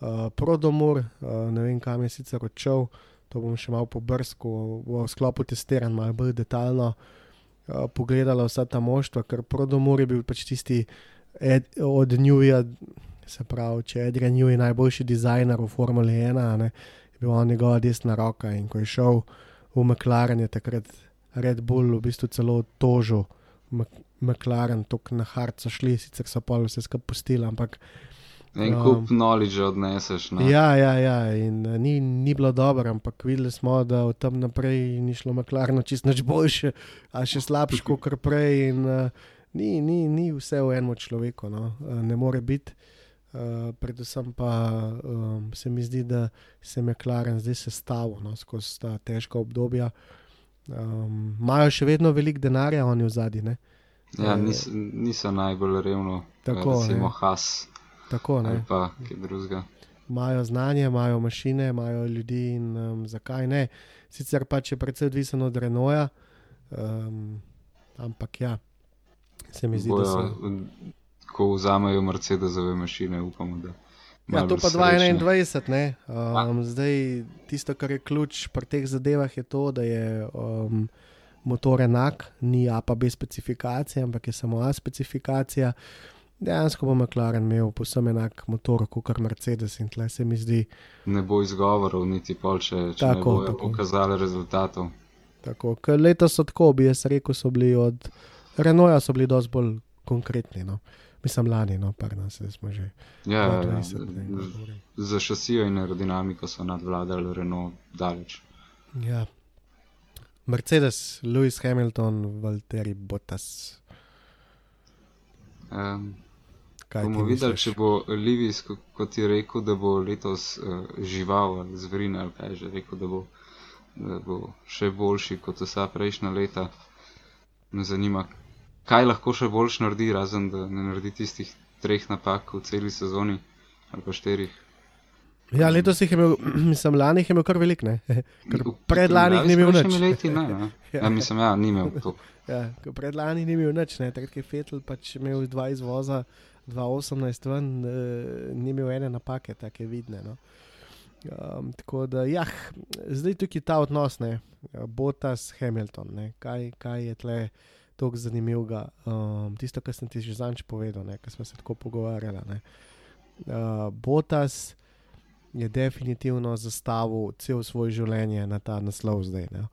Uh, Prodomor, uh, ne vem, kam je sicer odšel, to bom še malo pobrskal v sklopu testiranj, malo bolj detaljno uh, pogledala vsa ta moštva, ker Prodomor je bil pač tisti ed, od Newja, se pravi, če je Adrian Newey najboljši dizajner v Formuli 1, a ne, je bil on njegova desna roka in ko je šel v McLaren, je takrat Red Bull v bistvu celo tožil. Mc- McLaren, tako na hard so šli, sicer so pa vse skupaj pustili, ampak En Um, kup knowledge odneseš. No. Ja, ja, ja, in uh, ni, ni bilo dobro, ampak videli smo, da od tam naprej ni šlo McLaren čist nič boljše, a še slabše kot prej. In, uh, ni, ni, ni vse v enem človeku, no. uh, ne more biti. Uh, predvsem pa um, se mi zdi, da se je McLaren zdaj sestavil no, skozi ta težka obdobja. Um, Imajo še vedno veliko denarja, oni v zadnji. Ja, Eh, nis, niso najbolj revno, Tako, recimo ne. Has Tako ne. pa kaj drugega. imajo znanje, imajo mašine, imajo ljudi in um, zakaj ne. Sicer pač je predvsej odvisen od Renoja, um, ampak ja, se mi zdi, da so. Bojo, ko vzamejo Mercedesove mašine, upamo, da. Ja, to pa srečni. 2021, ne. Um, zdaj, tisto, kar je ključ pri teh zadevah, je to, da je um, motor enak, ni A pa B specifikacija, ampak je samo A specifikacija. Dejansko bo McLaren imel povsem enak motor kot Mercedes in tle se mi zdi, Ne bo izgovorov, niti pol, če, če Tako, ne bojo tako. pokazali rezultatov. Tako, ker letos so tako, bi jaz rekel, so bili od Renoja so bili dosti bolj konkretni. No. Mislim, lani, no, par nas smo že. Ja, ja, ja. 20, ne, ko govorim. za šasijo in aerodinamiko so nadvladali Renault daleč. Ja. Mercedes, Lewis Hamilton, Valtteri Bottas. Um, Kaj bomo videli, če bo Livis, ko- kot je rekel, da bo letos uh, žival ali zverin ali kaj že rekel, da bo, da bo še boljši kot vsa prejšnja leta. Me zanima, kaj lahko še boljš naredi, razen da ne naredi tistih treh napak v celi sezoni ali pa štirih. Ja, letos jih je imel, mislim, lani jih je imel kar velik, ne. Ker V predlani ni imel nič. Leti, ne, ne. Ja. ja, mislim, ja, ni imel to. Ja, predlani ni imel nič, ne. Takrat je Fetel pač imel dva izvoza, 2018 ven, eh, ni imel ene napake, take vidne. No. Um, tako da, ja, zdaj tukaj ta odnos, ne, Botas, Hamilton, ne, kaj, kaj je tle tako zanimivega. Um, tisto, kar sem ti že zanč povedal, ker smo se tako pogovarjali. ne. Uh, Botas je definitivno zastavil cel svoj življenje na ta naslov zdaj. Ne.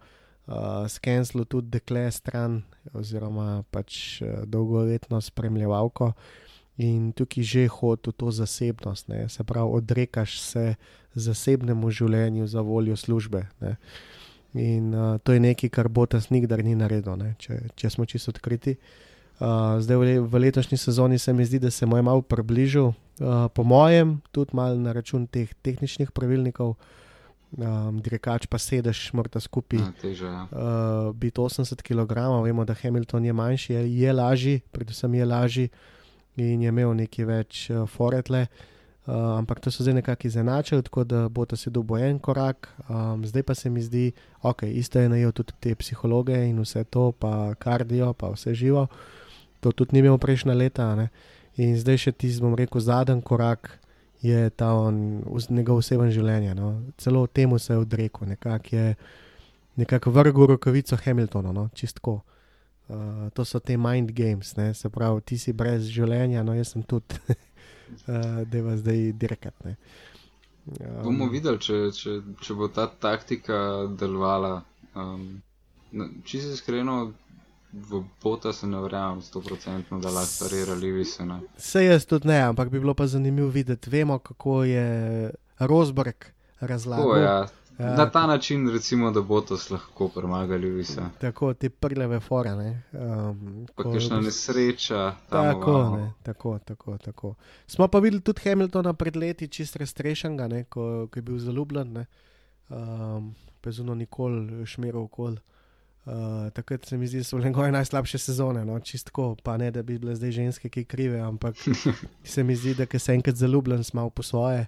Uh, Skenslu tudi dekle stran, oziroma pač uh, dolgoletno spremljevalko. In tukaj že hodi v to zasebnost, ne? se pravi, odrekaš se zasebnemu življenju za voljo službe. Ne? In uh, to je nekaj, kar Botas nikdar ni naredil, ne? če, če smo čisto odkriti. Uh, zdaj v, le, v letošnji sezoni se mi zdi, da se mu je malo približal, uh, po mojem, tudi malo na račun teh tehničnih pravilnikov, um, direkač pa sedež, morda skupaj Ja, teže, ja. uh, biti 80 kg, vemo, da Hamilton je manjši, je, je lažji, predvsem je lažji in je imel nekaj več uh, foretle. Uh, ampak to so zdaj nekako izenačili, tako da bo to si dobo en korak. Um, zdaj pa se mi zdi, ok, isto je najel tudi te psihologe in vse to, pa kardio, pa vse živo. To tudi ni imel prejšnja leta. Ne? In zdaj še ti, bom rekel, zadnji korak je ta on, njegov oseben življenje. No? Celo temu se je odrekel, nekako je nekako vrgel rokavico Hamiltonu, no? čistko. Uh, to so te mind games, ne? se pravi, ti si brez življenja, no jaz sem tudi, uh, da vas zdaj dirkat. ne. Bomo videli, če, če, če bo ta taktika delovala. Um, na- čisto iskreno, v bota se ne verjamem, 100% da lahko parira Levisa. ne. Vse jaz tudi ne, ampak bi bilo pa zanimivo videti. Vemo, kako je Rosberg razlagal. Tako, ja. Ja. Na ta način, recimo, da bo to lahko premaga Levisa. Tako te prljave fore. Ne? Um, ko- kakšna nesreča. Tako, ne, tako, tako, tako. Smo pa videli tudi Hamiltona pred leti, čist raztrešenega, ne, ko, ko je bil zaljubljen, ne, um, pa je zuno nikoli šmeril okol. Uh, takrat se mi zdi, da so njegove najslabše sezone, no, čistko, pa ne, da bi bile zdaj ženske, ki krive, ampak se mi zdi, da se enkrat zaljubljen, smo po svoje,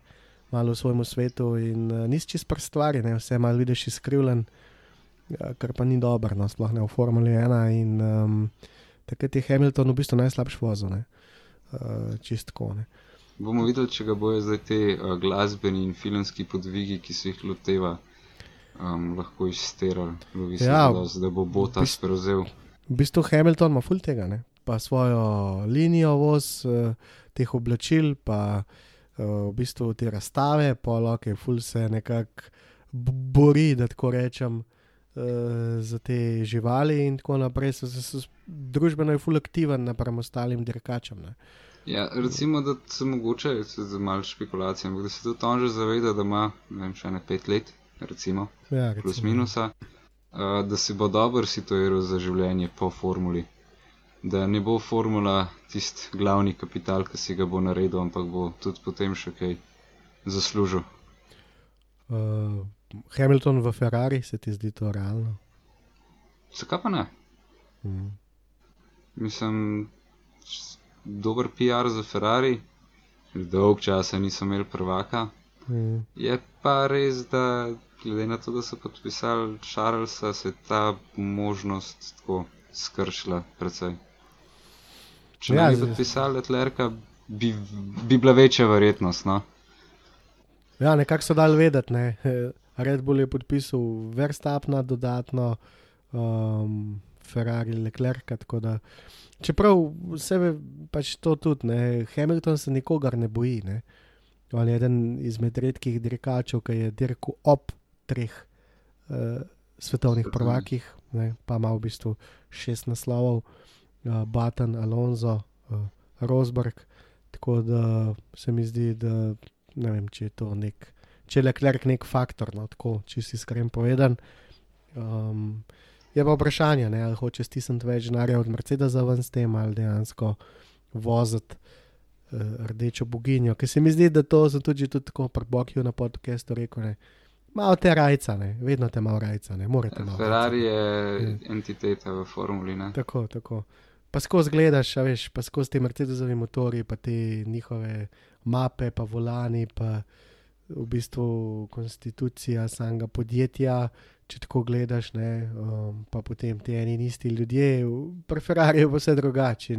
malo v svojem svetu in uh, nisi čist pr stvari, ne, vse malo vidiš izkrivljen, uh, kar pa ni dobro, no, sploh ne v Formuli 1 in um, takrat je Hamilton v bistvu najslabši vozil. Uh, čistko. Ne. Bomo videli, če ga bojo zdaj te uh, glasbeni in filmski podvigi, ki se jih loteva, um, lahko izterali, Ja, da, da bo Botas bist- prevzel. V bistvu Hamilton ima ful tega, ne? pa svojo linijo voz, uh, teh oblačil, pa uh, v bistvu te razstave, poloke, ful se nekako bori, da tako rečem. uh, Za te živali in tako naprej, so, so, so družbeno je ful aktiven napram ostalim dirkačem. Ne? Ja, recimo, da se mogoče, za malo špekulacije, ampak da se tudi on že zaveda, da ima, ne vem, še ne pet let, recimo, Ja, plus recimo. minusa, uh, da si bo dobro situiral za življenje po formuli. Da ne bo formula tisti glavni kapital, ki si ga bo naredil, ampak bo tudi potem še kaj zaslužil. Uh, Hamilton v Ferrari, se ti zdi to realno? Zakaj pa ne? Mm. Mislim, dober PR za Ferrari, dolg časa niso imeli prvaka. Mm. Je pa res, da glede na to, da so podpisali Charlesa, se je ta možnost tako skršila precej. Če Ja, ne bi podpisali Letlerka, bi, bi bila večja verjetnost. No? Ja, nekako so dali vedeti. Ne. Red Bull je podpisal Verstapna dodatno, um, Ferrari, Leclerc. tako Da, čeprav sebe pač to tudi, ne. Hamilton se nikogar ne boji. Ne. On je eden izmed redkih dirkačev, ki je dirkal ob treh uh, svetovnih Svetovnih. prvakih, ne, pa ima v bistvu šest naslovov, uh, Button, Alonso, uh, Rosberg. Tako da se mi zdi, da ne vem, če je to nek, če je Leclerc nek faktor, no, tako, si iskren povedan. Um, je pa vprašanje, ne, ali hoče stisniti več denarja od Mercedesa ven s tem, ali dejansko voziti uh, rdečo boginjo. Ker se mi zdi, da to sem tudi, tudi tako pri Bokiju na podkastu rekel. Ne, Malo te rajca, ne? vedno te malo rajca, ne morete malo. Ferrari rajca. je Ja. entiteta v formuli. Ne? Tako, tako. Pa skozi gledaš, a veš, pa skozi te Mercedesovi motori, pa te njihove mape, pa volani, pa v bistvu konstitucija samega podjetja. Če tako gledaš, ne, um, pa potem ti eni in isti ljudje, pri Ferrari je vse drugače.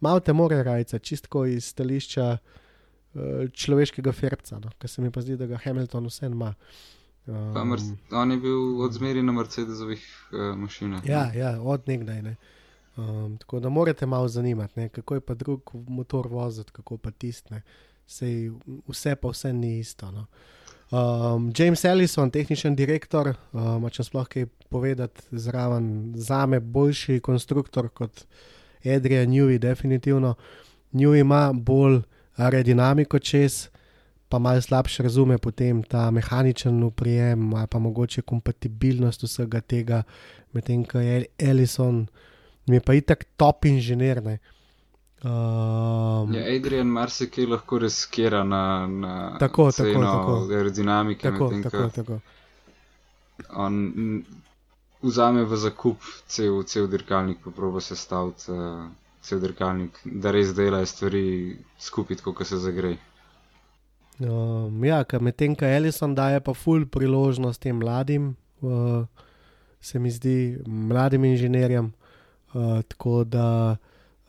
Malo te more rajca, čistko iz stališča uh, človeškega ferca, no, kar se mi pa zdi, da ga Hamilton vse ima. Um, On je bil odzmeri na Mercedesovih uh, mašinah. Ja, ja od nekdaj. Ne. Um, tako da morate malo zanimati, ne, kako je pa drug motor voziti, kako pa tistne. Sej vse pa vse ni isto. No. Um, James Ellison, tehnični direktor, um, če sploh kaj povedati, zraven za me boljši konstruktor kot Adrian Newey, definitivno. Newey ima bolj aerodinamiko čez, pa malo slabše razume potem ta mehaničen uprijem, pa mogoče kompatibilnost vsega tega, medtem ko je Ellison, mi je pa itak top inženir. ne. Um, Ja, Adrian marsikaj lahko riskira na, na Tako, tako, ceno tako. aerodinamike, tako, medtem tako, ko tako. on vzame v zakup cel, cel dirkalnik, pa proba sestaviti uh, cel dirkalnik, da res dela stvari skupaj, tako kot se zagrej. Um, ja, ker medtem, ko Ellison daje pa ful priložnost tem mladim, uh, se mi zdi, mladim inženirjem. Uh, tako da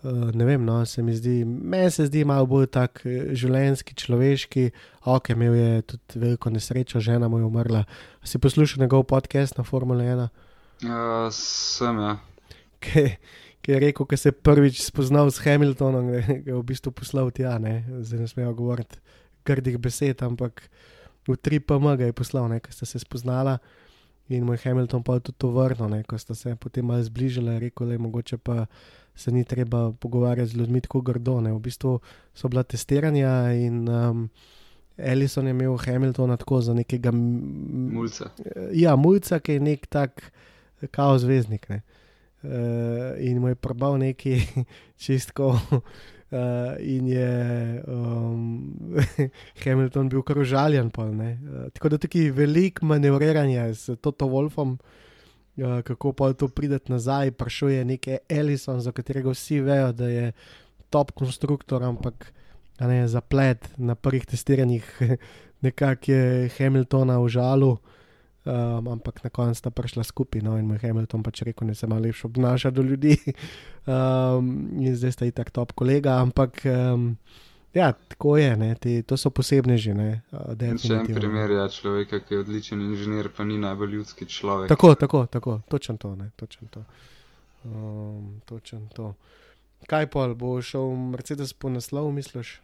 uh, ne vem, no, se mi zdi, meni se zdi malo bolj tak eh, življenjski, človeški. Ok, imel je tudi veliko nesrečo, žena mu je umrla. Si poslušal njegov podcast na Formule 1? Uh, sem, ja. ki ki je rekel, da se je prvič spoznal s Hamiltonom, da je v bistvu poslal tja, ne? zdaj ne smejo govoriti grdih besed, ampak v 3PM ga je poslal, ker sta se spoznala in mu je Hamilton pa tudi to vrnil, ne? ko sta se potem malo zbližala, je rekel, da je mogoče pa se ni treba pogovarjati z ljudmi tako grdo. Ne? V bistvu so bila testiranja in um, Ellison je imel Hamiltona tako za nekega Mulca. Ja, mulca, ki je nek tak kao zvezdnik. Ne. Uh, in mu je probal neki čistko, uh, in je um, Hamilton bil kar užaljen. Pol, uh, tako da tukaj je veliko manevriranja s Toto Wolfom, uh, kako pa to prideti nazaj. Prišel je neki Ellison, za katerega vsi vejo, da je top konstruktor, ampak ne, zaplet na prvih testiranjih nekako je Hamiltona užalil. Um, ampak na koncu sta prišla skupaj, no, in Hamilton pač rekel, da se malo lepše obnaša do ljudi. Um, in zdaj sta itak top kolega, ampak um, ja, tako je, ne, te, to so posebne že. Ne, uh, Še en primer je človeka, ki je odličen inženir, pa ni najbolj ljudski človek. Tako, tako, tako, točno to, ne, točno to. Um, točno to. Kaj pol, bo šel Mercedes po naslov, misliš?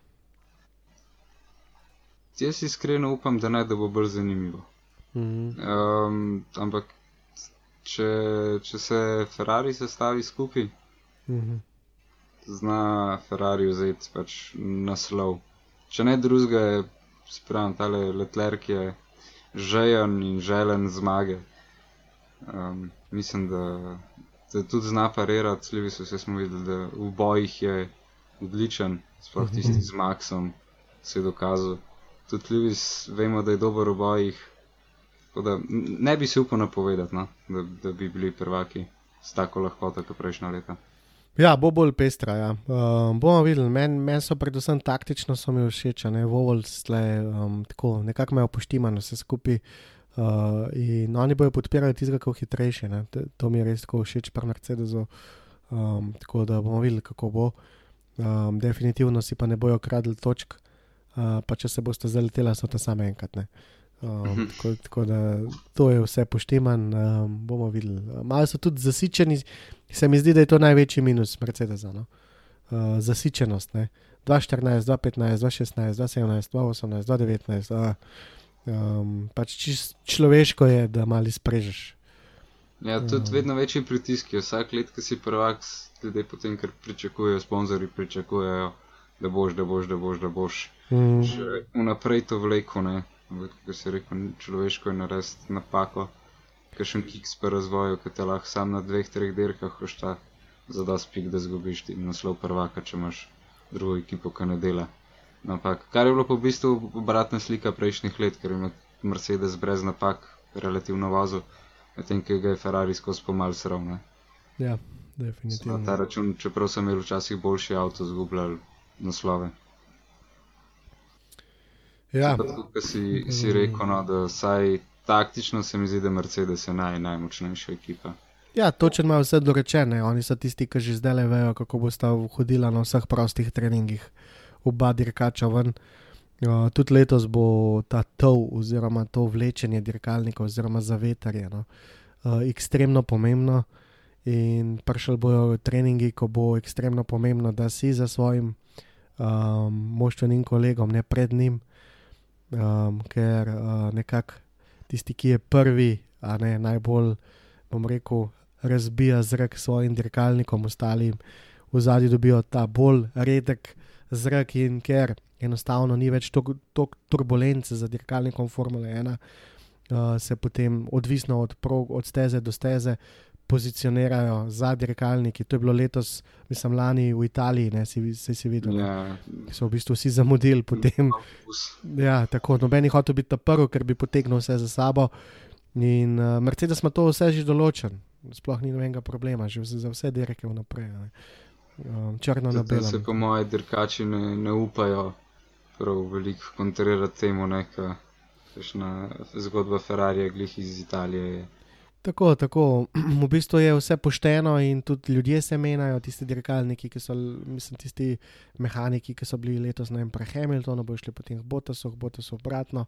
Jaz iskreno upam, da ne, da bo bolj zanimivo. Um, ampak če, če se Ferrari sestavi skupaj, Mhm. zna Ferrari vzeti pač naslov. Če ne drugega, je spravim tale Leclerc je žejen in želen zmage. Um, mislim, da, da tudi zna parirati, slivi so se smo videli, da v bojih je odličen, sploh tisti z Maxom se je dokazal. Tudi Lewis vemo, da je dober v bojih. Tako da ne bi si upal napovedati, no, da, da bi bili prvaki s tako lahkoto, kot prejšnja leta. Ja, bo bolj pestra. Ja. Um, bomo videli, meni men so predvsem taktično so mi všeč, ne Vovol, um, tako nekako me upoštivano vse skupaj. Uh, in oni bojo podpirali tistega, ki je hitrejši. ne. To- mi je res tako všeč pri Mercedesu. Um, tako da bomo videli, kako bo. Um, definitivno si pa ne bojo kradli točk, uh, pa če se boste zaletela, so to samo enkrat. Ne. Um, tako, tako da to je vse poštiman, um, bomo videli. Malo so tudi zasičeni, se mi zdi, da je to največji minus Mercedesa. No? Uh, zasičenost. Ne? 2014, 2015, 2016, 2017, 2018, 2019. Uh, um, pač čist človeško je, da malo sprežeš. Ja, tudi vedno večji pritisk je. Vsak let, ki si prvak, ljudje potem, ker pričakujejo, sponzorji pričakujejo, da boš, da boš, da boš, da boš. Mm. Že vnaprej to vleko, ne. Kot si rekel, človeško je narediti napako. Kakšen kiks po razvoju, ki te lahko sam na dveh, treh dirkah košta, za da spik, da zgubiš ti naslov prvaka, če imaš drugo ekipo, ki ne dela. Napak. Kar je bilo pa v bistvu obratna slika prejšnjih let, ker ima Mercedes brez napak relativno vozil, medtem ko ga je Ferrari skozi pomal srav. ne. Ja, Na definitivno. ta račun, čeprav so imeli včasih boljši avto, zgubljali naslove. Ja, tako, kot si, si rekel, no, da vsaj taktično se mi zdi, da Mercedes je naj, najmočnejša ekipa. ja točno ima vse dorečene. Oni so tisti, ki že zdaj vejo, kako bo sta hodila na vseh prostih treningih, oba dirkača ven. Uh, tudi letos bo ta tov, oziroma to vlečenje dirkalnikov, oziroma zavetarje, no, uh, ekstremno pomembno. In prišli bojo treningi, ko bo ekstremno pomembno, da si za svojim um, moštvenim kolegom, ne pred njim, um, ker uh, nekako tisti, ki je prvi, a ne najbolj, bom rekel, razbija zrak svojim dirkalnikom, ostalim v zadnji dobijo ta bolj redek zrak in ker enostavno ni več toliko turbulence za dirkalnikom Formule 1, uh, se potem odvisno od, prog, od steze do steze pozicionirajo za dirkalniki. To je bilo letos, mislim, lani v Italiji, ne si, si, si videl. Ja, So v bistvu vsi zamudili, potem Ja, tako, noben je hotel biti ta prvi, ker bi potegnil vse za sabo. In uh, Mercedes ima to vse že določen, sploh ni nobenega problema, že za, vse dirke vnaprej. ne. Um, črno na Zato se po moje dirkači ne, ne upajo prav veliko kontrirati temu, ne, kakšna zgodba Ferrari, glih iz Italije je. Tako, tako. V bistvu je vse pošteno in tudi ljudje se menjajo, tisti dirkalniki, ki so, mislim, tisti mehaniki, ki so bili letos na pri Hamiltonu, bo šli potem k Botasu, k Botasu obratno.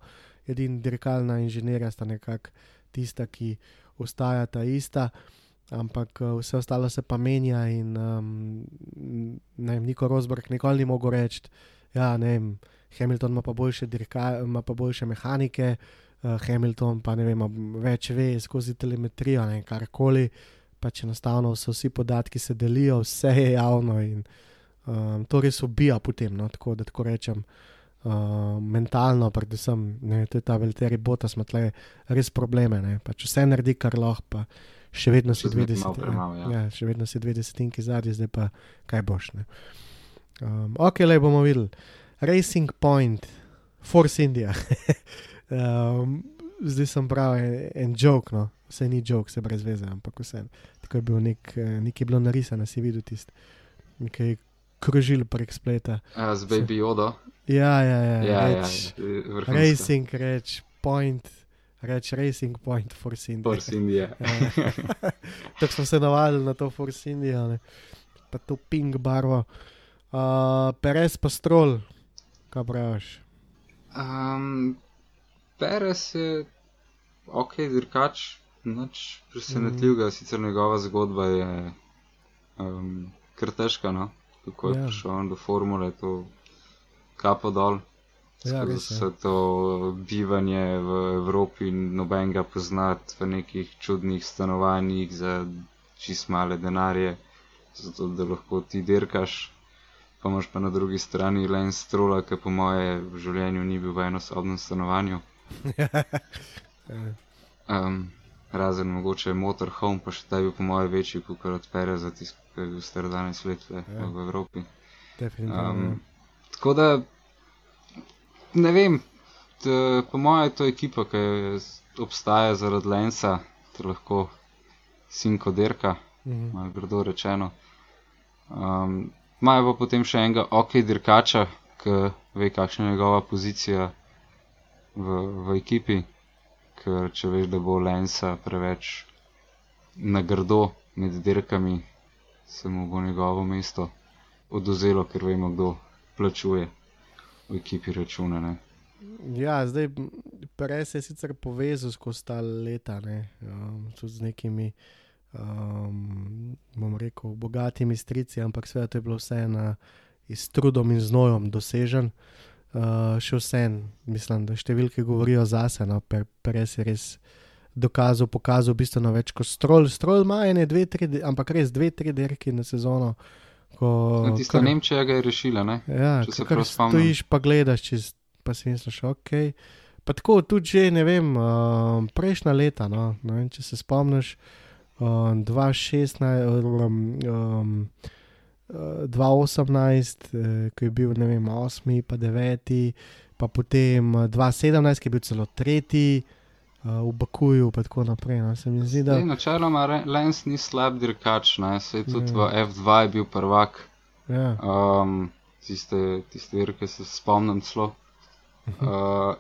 Edini dirkalna inženirja sta nekako tista, ki ostajata ista, ampak eh, vse ostalo se pa menja in um, ne vem, Niko Rosberg nikoli ni mogel reči, ja, ne vem, Hamilton ima pa boljše, dirka, ima pa boljše mehanike uh, Hamilton pa ne vem, več ve skozi telemetrijo in karkoli. Pač enostavno so vsi podatki se delijo, vse je javno in um, to res ubija potem, no, tako da tako rečem. Uh, mentalno, predvsem, ne, to je ta velteri botas, ima tle res probleme. Ne, pač vse naredi, kar lahko, pa še vedno si Še zmeraj 20, malo premalo, ja. ja, še vedno si 20 tinki zadnji, zdaj pa kaj boš. Ne. Um, ok, le bomo videli. Racing Point, Force India. um, zdaj sem prav en, en joke, no. vse ni joke, se brez veze, ampak vse. Tako je bil nek, eh, nekaj bilo narisano, si videl tisti, nekaj krožil prek spleta. A, z Baby Yoda. Ja, ja, ja. Ja, ja, reč, vrhunsko. Racing, reč, point, reč, racing point, Force India. Force India. Ja. Tako smo se navadili na to Force India, ne. pa to pink barvo. Uh, Perez pa strol, kaj praviš? Um, Perez je ok, dirkač, nič presenetljivega, mm. sicer njegova zgodba je um, kar težka, no? kako je Ja. ja. prišel do formule, to kapo dol. Ja, res je. vse to bivanje v Evropi, noben ga poznati v nekih čudnih stanovanjih za čist male denarje, zato da lahko ti dirkaš. Pa imaš pa na drugi strani Lens Strola, ki po moje v življenju ni bil v enosobnem stanovanju. Um, razen mogoče motorhome, pa še ta je bil po moje večji, kot odpere za tisto, ki je bil star 12 let v, Ja. v Evropi. Um, tako da, ne vem, t, po mojem je to ekipa, ki obstaja zaradi Lensa, ter lahko sinko derka, Mhm. malo grdo rečeno. Um, Imajo pa potem še enega ok dirkača, ki ve, kakšna je njegova pozicija v, v ekipi. Ker če veš, da bo Lensa preveč nagrdo med dirkami, se mu bo njegovo mesto oduzelo, ker vemo, kdo plačuje v ekipi račune. Ne? Ja, zdaj Perez je sicer povezal skozi ta leta, ne, um, tudi z nekimi, um, bom rekel, bogatimi strici, ampak sve to je bilo vse na, s trudom in znojom dosežen. Uh, še vse, mislim, da številke govorijo zase, no, per, Perez je res dokazal, pokazal bistveno več kot strol. Strol ima ene, dve, tri, ampak res dve, tri derke na sezono. Ko, No, Tista kar- Nemčija ga je rešila, ne? Ja, če se prav spomnim. stojiš, pa gledaš, čez, pa si misliš, ok. Pa tako tudi že, ne vem, uh, prejšnja leta, no, ne vem, če se spomniš, uh, 2016, um, um, uh, 2018, uh, ko je bil, ne vem, 8, pa 9, pa potem uh, 2017, ki je bil celo tretji. Uh, v Bakuju, pa tako naprej. No. Se mi zdi, da Zdaj, načeloma Lens ni slab dirkač, ne? Sej tudi Ja. v F2 je bil prvak. ja, Um, tiste, tiste dirke se spomnim celo. Uh,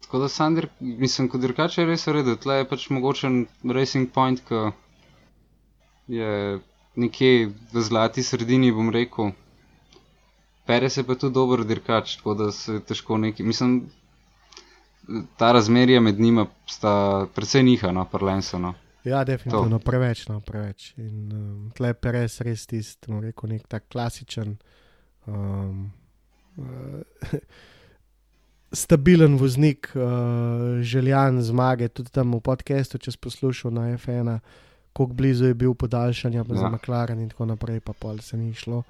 tako da sam dir, mislim, kot dirkač je res v redu, tle je pač mogočen racing point, ki je nekje v zlati sredini, bom rekel. Perez je pa tudi dober dirkač, tako da se težko neki, mislim, ta razmerja med njima sta precej niha, no, parlenso, no. Ja, definitivno to. preveč, no, preveč. In um, tle je res, res tisti, bom rekel, nek tak klasičen, um, uh, stabilen voznik, uh, željan zmage. Tudi tam v podkastu, če si poslušal na F1, koliko blizu je bil podaljšanja ja. za. McLaren in tako naprej, pa pol se ni šlo.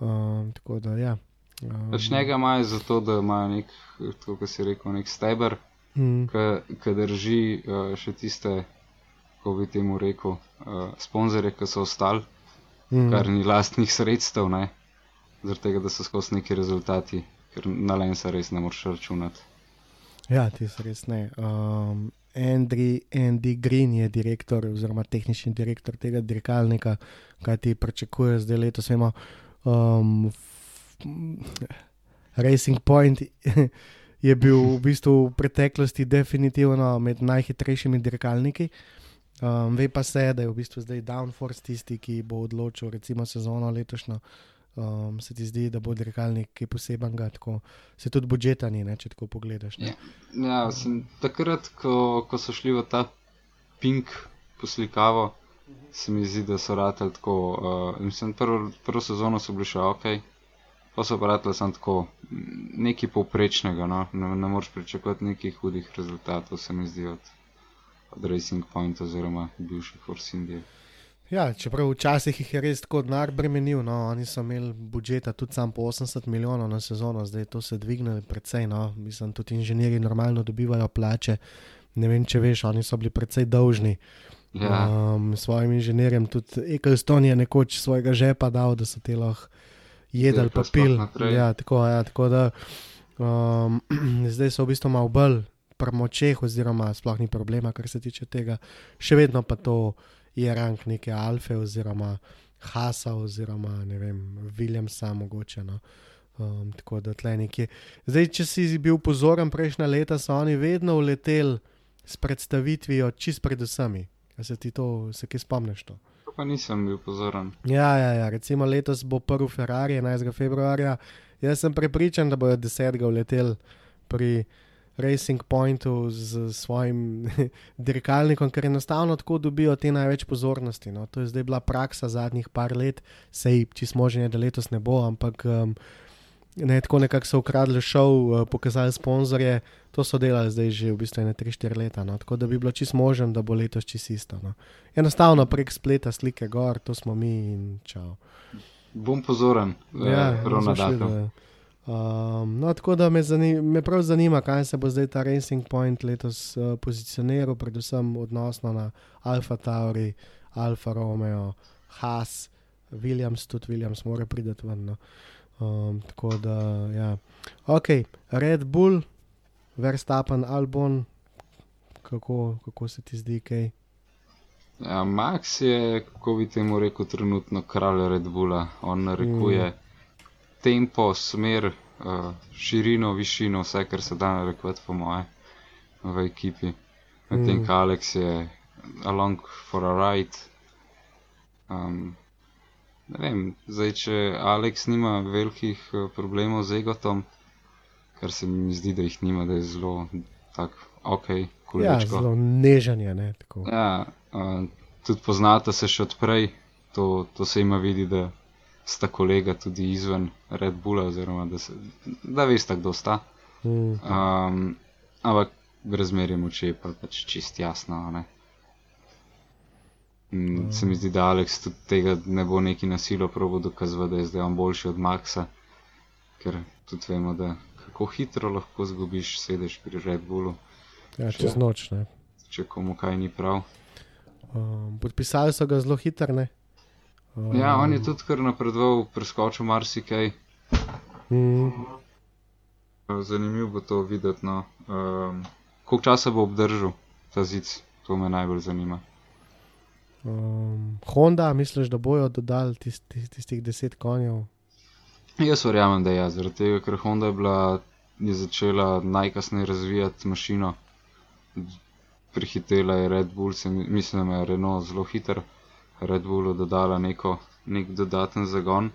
Um, tako da, ja. Um, Pač njega imajo zato, da imajo nek, tako kot si rekel, nek steber, mm, ki drži uh, še tiste, kako bi temu rekel, uh, sponzorje, ki so ostali, mm. kar ni lastnih sredstev, ne, zaradi tega, da so skozi neki rezultati, ker na Lensa res ne moreš računati. Ja, ti so res ne. Um, Andy, Andy Green je direktor, oziroma tehnični direktor tega dirkalnika, kaj ti pričakuje zdaj letos. Vemo, um, Racing Point je bil v bistvu v preteklosti definitivno med najhitrejšimi dirkalniki. Um, ve pa se, da je v bistvu zdaj Downforce tisti, ki bo odločil, recimo sezono letošnjo. Um, se ti zdi, da bo dirkalnik kaj posebenega, tako se tudi budžeta ni, ne, če tako pogledaš. Ne? Ja, ja sem, takrat, ko, ko so šli v ta pink poslikavo, se mi zdi, da so ratali tako. Uh, mislim, prvo, prvo sezono so bili še ok, pa so pa ratali samo tako mm, nekaj povprečnega, no? ne, ne moreš pričakovati nekih hudih rezultatov, se mi zdi od, od Racing Point oziroma bivših Force Indije. Ja, čeprav včasih jih je res tako denar bremenil, no, oni so imeli budžeta tudi sam po 80 milijonov na sezono, zdaj to se dvigne precej, no, mislim, tudi inženirji normalno dobivajo plače. Ne vem, če veš, oni so bili precej dolžni Ja, um, svojim inženirjem, tudi Eccleston je nekoč svojega žepa dal, da so te lahko jedli pa pil. Ja, tako, ja, tako da um, zdaj so v bistvu malo bolj pri močeh, oziroma sploh ni problema, kar se tiče tega. Še vedno pa to je rank neke Alfe oziroma Hasa oziroma ne vem, Williamsa mogoče. No. Um, tako da tle nekje. Zdaj, če si bil pozoren prejšnja leta, so oni vedno uleteli s predstavitvijo čist pred vsemi. A se ti to, se kaj spomniš to? to pa nisem bil pozoren. Ja, ja, ja, recimo letos bo prvi Ferrari 11. februarja. Jaz sem prepričan, da bodo 10. uleteli pri Racing Pointu z svojim dirkalnikom, ker enostavno tako dobijo te največ pozornosti. No. To je zdaj bila praksa zadnjih par let, sej čist možen je, da letos ne bo, ampak um, ne, tako nekako so ukradli šov, uh, pokazali sponzorje, to so delali zdaj že v bistvu 3-4 leta. No. Tako da bi bilo čist možen, da bo letos čist isto. No. Enostavno prek spleta slike gor, to smo mi in čau. Bom pozoren, Ja, ravno šel, da- Um, no, tako da me, zanima, me prav zanima, kaj se bo zdaj ta Racing Point letos uh, pozicioniral, predvsem odnosno na Alfa Tauri, Alfa Romeo, Haas, Williams, tudi Williams mora priti ven. No. Um, tako da, ja. Ok, Red Bull, Verstappen, Albon, kako, kako se ti zdi, kaj? Ja, Max je, kako bi temu rekel, trenutno kralj Red Bulla. On narekuje mm. Tempo, smer, uh, širino, višino, vse, kar se da narekovati, po moje, v ekipi. Medtem Mm. ko Alex je along for a ride. Um, ne vem, zdaj, če Alex nima velikih uh, problemov z egotom, kar se mi zdi, da jih nima, da je zelo tak, ok, Ja, kulečko. zelo nežanje, ne, tako. Ja, uh, tudi poznata se še odprej, to, to se ima vidi, da sta kolega tudi izven Red Bulla, oziroma da, se, da veste, kdo sta. Mm. Um, ampak razmerje moči je pa pač čist jasno. a Ne? Mm, se mi zdi, da Alex tudi tega ne bo neki nasilo probo dokazati, da je zdaj on boljši od Maxa, ker tudi vemo, da kako hitro lahko zgubiš sedež pri Red Bullu, Ja, čez noč. Ne. če komu kaj ni prav. Um, podpisali so ga zelo hitro. ne. Um, Ja, on je tudi kar napredoval, preskočil marsikaj. Mm, Zanimivo bo to videti. No. Um, koliko časa bo obdržal ta zid, to me najbolj zanima. um, Honda, misliš, da bojo dodali tist, tist, tistih deset konjev? Jaz verjamem, da je, ja, zaradi tega, ker Honda je, bila, je začela najkasneje razvijati mašino. Prihitela je Red Bull, se, mi- mislim, da je Renault zelo hiter. Red Bullu dodala neko, nek dodaten zagon.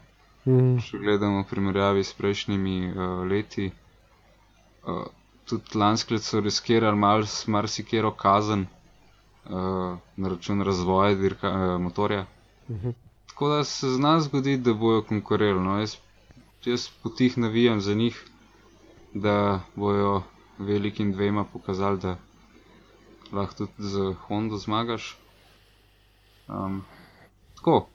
Mm, Če gledamo v primerjavi s prejšnjimi uh, leti, uh, tudi lansko leto so riskirali malo s marsikero kazen uh, na račun razvoja dirka, uh, motorja. Mhm. Tako da se zna zgoditi, da bojo konkurirali. No, jaz, jaz potih navijam za njih, da bojo velikim dvema pokazali, da lahko tudi z Hondo zmagaš. Um, tako,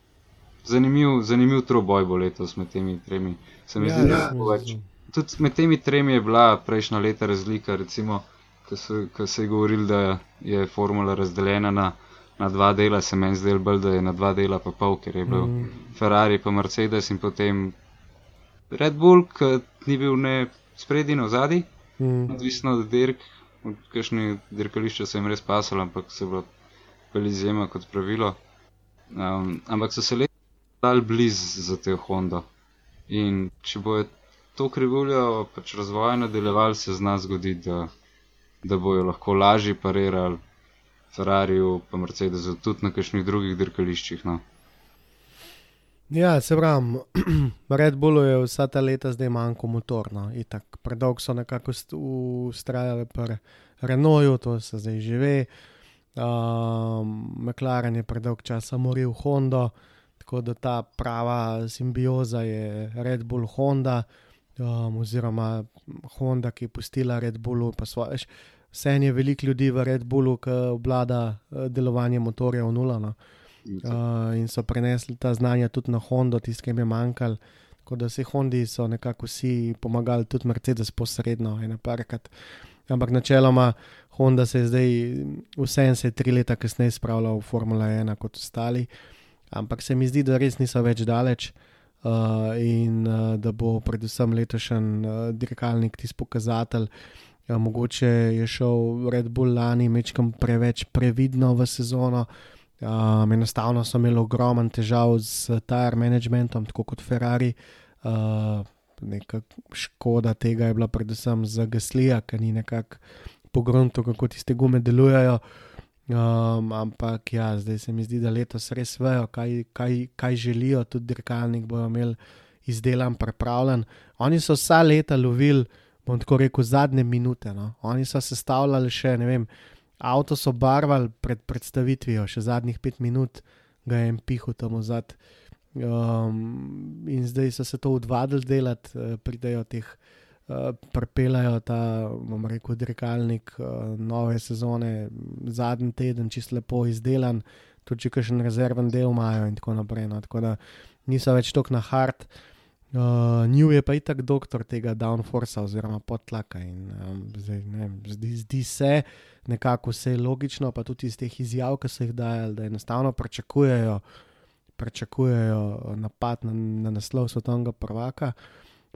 zanimiv, zanimiv troboj bo letos med temi tremi. Se mi Ja, zdi, ja, da bo več. Tudi med temi tremi je bila prejšnja leta razlika, recimo, ko se, se je govoril, da je formula razdeljena na, na dva dela, se meni zdelo bolj, da je na dva dela pa pol, ker je bil Mm. Ferrari pa Mercedes in potem Red Bull, ki ni bil ne spredi, ne zadnji, Mm, odvisno od dirk, od kakšne dirkališča se jim res pasalo, ampak so bilo bolj izjema kot pravilo. Um, ampak so se letos dali blizu za te Honda. In če bojo to krivuljo pač razvoja nadaljevali, se zna zgoditi, da, da bojo lahko lažje parirali Ferrariju, pa Mercedesu, tudi na kakšnih drugih dirkališčih. No. Ja, se pravi, Red Bullu je vsa ta leta zdaj manjko motorno. Predolgo so nekako st- ustrajali pri Renaultu, to se zdaj že ve. Um, McLaren je predolgo časa moril Honda, tako da ta prava simbioza je Red Bull Honda, um, oziroma Honda, ki je pustila Red Bullu svoje. Vse je veliko ljudi v Red Bullu, ki obvlada eh, delovanje motorja v nula. No. Uh, in so prenesli ta znanja tudi na Hondo, tisti, ki jim je manjkalo. Tako da vsi Hondi so nekako vsi pomagali, tudi Mercedes posredno, ena parkrat. Ampak načeloma Honda se je zdaj, vse en se je tri leta kasneje spravljal v Formula 1 kot ostali. Ampak se mi zdi, da res niso več daleč uh, in uh, da bo predvsem letošnji uh, dirkalnik tisti pokazatelj. Ja, mogoče je šel Red Bull lani mečkam preveč previdno v sezono, Um, enostavno so imeli ogromen težav z tire managementom, tako kot Ferrari. Uh, škoda tega je bila predvsem za Gaslija, ker ni nekako pogrunto, kako tiste gume delujejo. Um, ampak ja, zdaj se mi zdi, da letos res vejo, kaj, kaj, kaj želijo, tudi dirkalnik bojo imeli izdelan, pripravljen. Oni so vsa leta lovili, bom tako rekel, zadnje minute. No? Oni so sestavljali še, ne vem. Avto so barvali pred predstavitvijo, še zadnjih pet minut ga je pihu tam vzad. Um, in zdaj so se to odvadili delati, uh, pridejo teh, uh, prepelajo ta, bom rekel, dirkalnik uh, nove sezone, zadnji teden, čist lepo izdelan, tudi če kakšen rezerven del imajo in tako naprej. No. Tako da niso več tok na hard. Uh, New je pa itak doktor tega downforce oziroma podtlaka in um, zdaj, ne, zdi, zdi se nekako vse logično, pa tudi iz teh izjav, ki so jih dajali, da enostavno pričakujejo, pričakujejo napad na, na naslov svetovnega prvaka.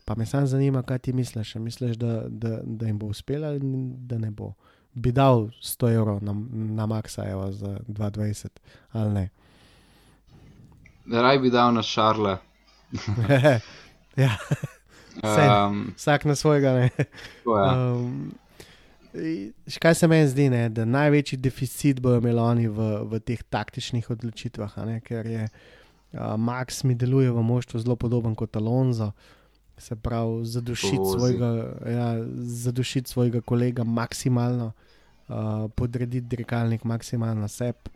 Pa me samo zanima, kaj ti misliš. Misliš, da, da, da jim bo uspelo ali da ne bo? Bi dal 100 evrov na, na Maxa evo, za 2,20 ali ne? Raj bi dal na Šarle. ja, Sej. Um, vsak na svojega. Ne? je. Um, kaj se meni zdi, ne, da največji deficit bojo imeli oni v, v teh taktičnih odločitvah, ne, ker je uh, Max mi deluje v moštvu zelo podoben kot Alonso. Se pravi, zadušiti svojega, ja, zadušiti svojega kolega maksimalno, uh, podrediti dirkalnik maksimalno seb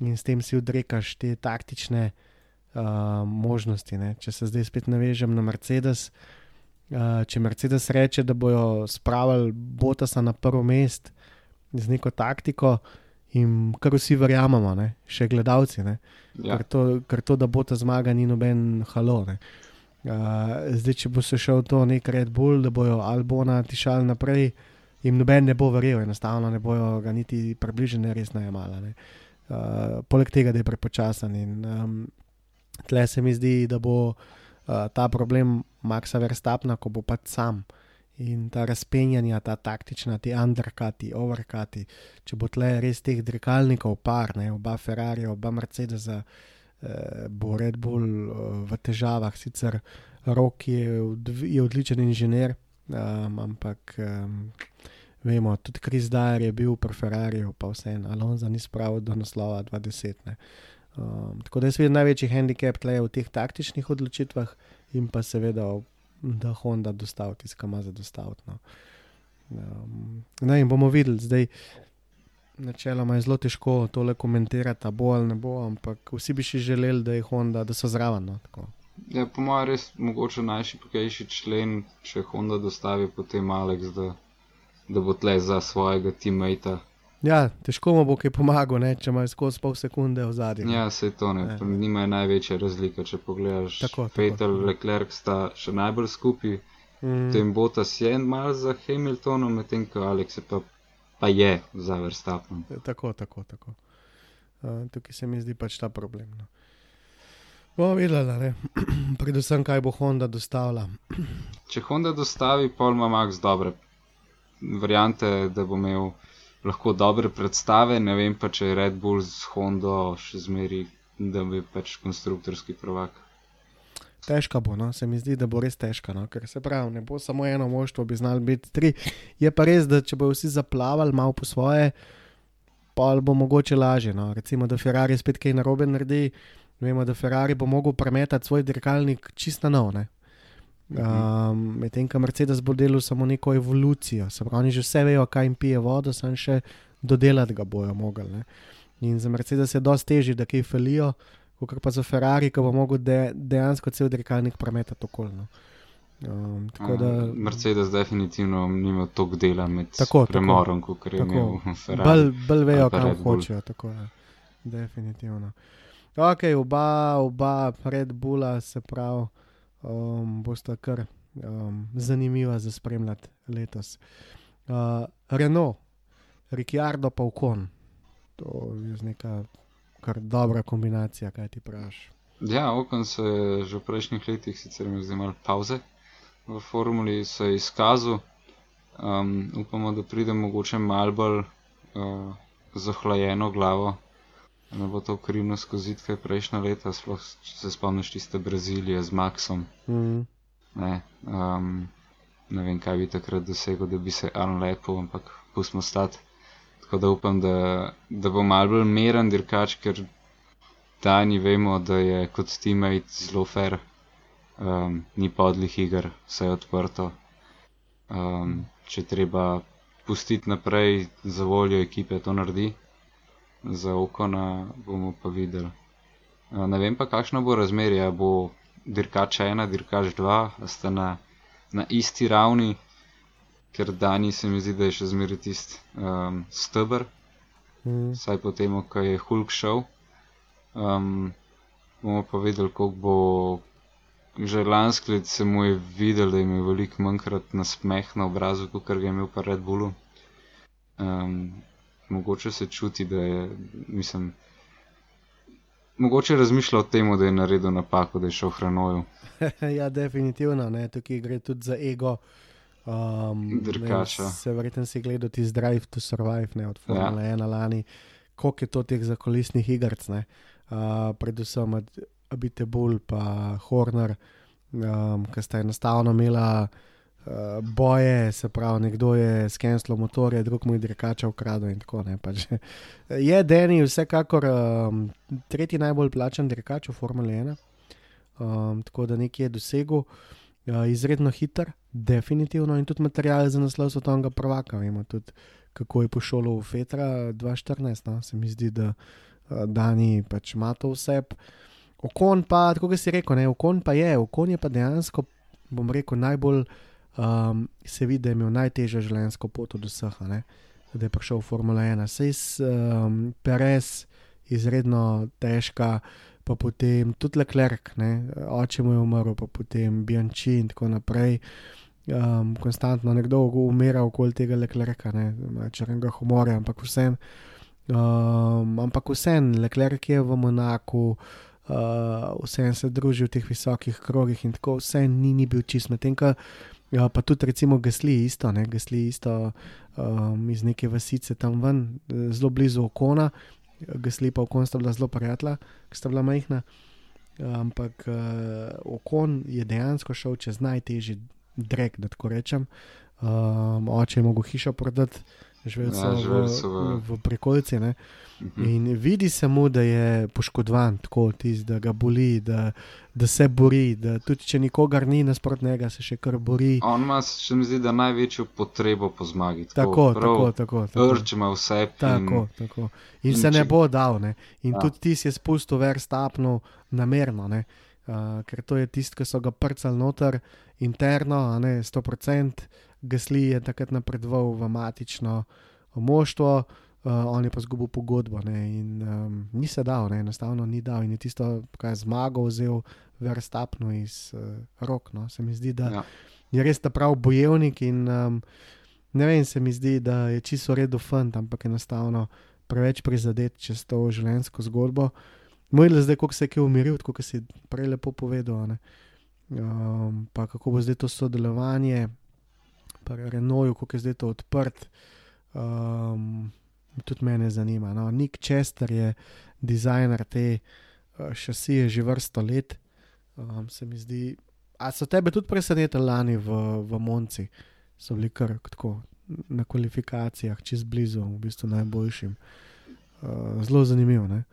in s tem si odrekaš te taktične uh, možnosti. Ne. Če se zdaj spet navežem na Mercedes, Uh, če Mercedes reče, da bojo spravili Botasa na prvo mesto z neko taktiko, in kar vsi verjamemo, ne? še gledalci, ne? Ja. ker, to, ker to, da bo ta zmaga, ni noben halo. ne. Uh, zdaj, če bo se šel to nek Red Bull, da bojo Albona tišali naprej, jim noben ne bo verjel, enostavno ne bojo ga niti približene resno jemala. Uh, poleg tega, da je prepočasen. In um, tle se mi zdi, da bo uh, ta problem Maxa Verstappna, ko bo pač sam. In ta razpenjanja, ta taktična, ti underkati, overkati, če bo tle res teh dirkalnikov par, ne, oba Ferrari, oba Mercedes, eh, bo Red Bull eh, v težavah. Sicer Rok je, odv- je odličen inženir, um, ampak um, vemo, tudi Kris Dyer je bil pri Ferrariju, pa vseeno, Alonso ni spravil do naslova 20. ne. Um, tako da jaz vidim največji handicap tle v teh taktičnih odločitvah in pa seveda, da Honda dostavi ima za dostaviti. No. Um, no, in bomo videli, zdaj. Načeloma je zelo težko tole komentirati, bo ali ne bo, ampak vsi bi si želeli, da je Honda, da so zraven. No, tako. Ja, po mojem, res mogoče najšipkejši člen, če Honda dostavi potem Alex, da, da bo tle za svojega teammata. ja, težko mu bo kaj pomagal, ne, če imaš skozi pol sekunde v zadnji. Ja, se to ne, ja. njima je največja razlika, če pogledaš. Tako, Peter, tako. Leclerc sta še najbolj skupaj, mm, potem Botas je mal za Hamiltonom, medtem ko Alex je pa, pa je za Verstappenom. Tako, tako, tako. Uh, tukaj se mi zdi pač ta problem. No. Bomo videli, predvsem kaj bo Honda dostavila. Če Honda dostavi, pol ima Max dobre variante, da bo imel lahko dobre predstave, ne vem pa, če je Red Bull z Hondo še zmeri, da bi pač konstruktorski prvak. Težka bo, no? se mi zdi, da bo res težka. No? Ker se pravi, ne bo samo eno moštvo, bi znali biti tri. Je pa res, da če bodo vsi zaplavali malo po svoje, pa bo mogoče lažje. No? Recimo, da Ferrari spet kaj narobe naredi. Vemo, da Ferrari bo mogel premetati svoj dirkalnik čisto nov. ne. Um, Medtem ko Mercedes bo delal samo neko evolucijo, se pravi, oni že vse vejo, kaj jim pije vodo, samo še dodelati ga bojo mogli. Ne. In za Mercedes je dosti težje, da kaj falijo, kot pa za Ferrari, ki bo mogel de, dejansko cel dirkalnik premetati okolno. Um, tako da Mercedes definitivno nima toliko dela med Tako, premorom, kot je imel Ferrari. bolj, bolj vejo, kam hočejo. Tako. Definitivno. Ok, oba, oba Red Bulla, se pravi, um, bosta kar um, zanimiva za spremljati letos. Uh, Renault, Ricciardo pa Ukon. To je z neka kar dobra kombinacija, kaj ti praviš. Ja, Okon se je že v prejšnjih letih sicer imel zdaj malo pauze v formuli, se je izkazal. Um, upamo, da pride mogoče malo bolj uh, zahlajeno glavo, da ne bo to krivno skozi kaj prejšnja leta, sploh če se spomniš tiste Brazilije z Maxom. Mm. Ne, um, ne vem, kaj bi takrat dosegel, da bi se unlepil, ampak pustimo stati. Tako da upam, da, da bo mal bolj meren dirkač, ker Dani vemo, da je kot teammate zelo fair, um, ni podlih iger, vse je odprto. Um, če treba pustiti naprej za voljo ekipe, to naredi. Za okona bomo pa videli. Uh, ne vem pa, kakšno bo razmerje, bo dirkač ena, dirkač dva, sta na, na isti ravni, ker Dani se mi zdi, da je še zmeraj tisti um, stebr, Mm. saj po tem, ko je Hulk šel. Um, bomo pa videli, koliko bo. Že lansko leto se mu je videl, da je imel veliko manjkrat na smeh na obrazu, kot ga je imel pa Red Bullu. Um, mogoče se čuti, da je, mislim, mogoče razmišlja o tem, da je naredil napako, da je šel hranoju. ja, definitivno, ne. tukaj gre tudi za ego. Um, Dirkača. ne, Se verjetno si gledal ti Drive to Survive, ne, od Formule ja. 1 lani, koliko je to teh zakolisnih igrc, ne. Uh, predvsem od Abitebul in Horner, um, ki sta enostavno imela uh, boje, se pravi, nekdo je skenslo motorje, drug mu je dirkača ukradel in tako naprej. Je Deni vsekakor um, tretji najbolj plačen dirkač v Formuli 1 um, tako da nekje je dosegel, izredno hiter, definitivno in tudi material za naslov svetovnega prvaka. Vemo tudi, kako je pošolo v Fetra 2014, no? se mi zdi, da uh, Dani pač ima to vse. Okon pa, tako kot si rekel, ne, okon pa je, okon je pa dejansko, bom rekel, najbolj um, se vidi, da je imel najtežjo življenjsko pot od vseh, ne, da je prišel v Formula 1. Sej um, Perez, izredno težka, pa potem tudi Leclerc, ne, oče mu je umrl, pa potem Bianchi in tako naprej. Um, konstantno nekdo umira okoli tega Leclerca, ne, črnega humorja, ampak vsem. Um, ampak vsem, Leclerc je v Monaku, uh, vsem se druži v teh visokih krogih in tako, vsem ni, ni bil čist. Medtem ko ja, pa tudi recimo Gasli isto, ne, Gasli isto um, iz neke vasice tam ven, eh, zelo blizu okona, Gasli pa okon sta bila zelo prijatelja, ki sta bila majhna. Ampak uh, okon je dejansko šel čez najtežji drek, da tako rečem. Um, oče je mogel hišo prodati, živel so Ja, v, živeli so v- v prekolci. Ne? Mhm. In vidi se mu, da je poškodovan, tako tis, da ga boli, da, da se bori, da tudi če nikogar ni nasprotnega, se še kar bori. On ima, se mi zdi, da največjo potrebo po zmagi. Tako, tako, tako. tako. Rč ima vse. Tako, tako. In in se ne če- bo dal. Ne? In Ja. tudi ti si je spustil verstapno namerno, ne? uh, ker to je tisto, ki so ga prcali noter interno, a ne 100%. Gasli je takrat napredoval v matično moštvo, uh, on je pa zgubil pogodbo ne? in um, ni se dal, ne? enostavno ni dal in je tisto, kar je zmagal, vzel verstapno iz uh, rok. No? Se mi zdi, da Ja. je res ta prav bojevnik in um, ne vem, se mi zdi, da je čisto v redu fant, ampak enostavno preveč prizadet čez to življenjsko zgodbo. Moj le zdaj, kako se je kaj umiril, kot si prej lepo povedal. ne. Um, pa kako bo zdaj to sodelovanje, pa Renoju, kako je zdaj to odprt. Um, tudi mene zanima. No. Nick Chester je dizajner te uh, šasije že vrsto let. Um, se mi zdi. A so tebe tudi presenetili lani v, v Monci? So bili kar tako na kvalifikacijah, čez blizu, v bistvu najboljšim. Uh, zelo zanimivo. Ne?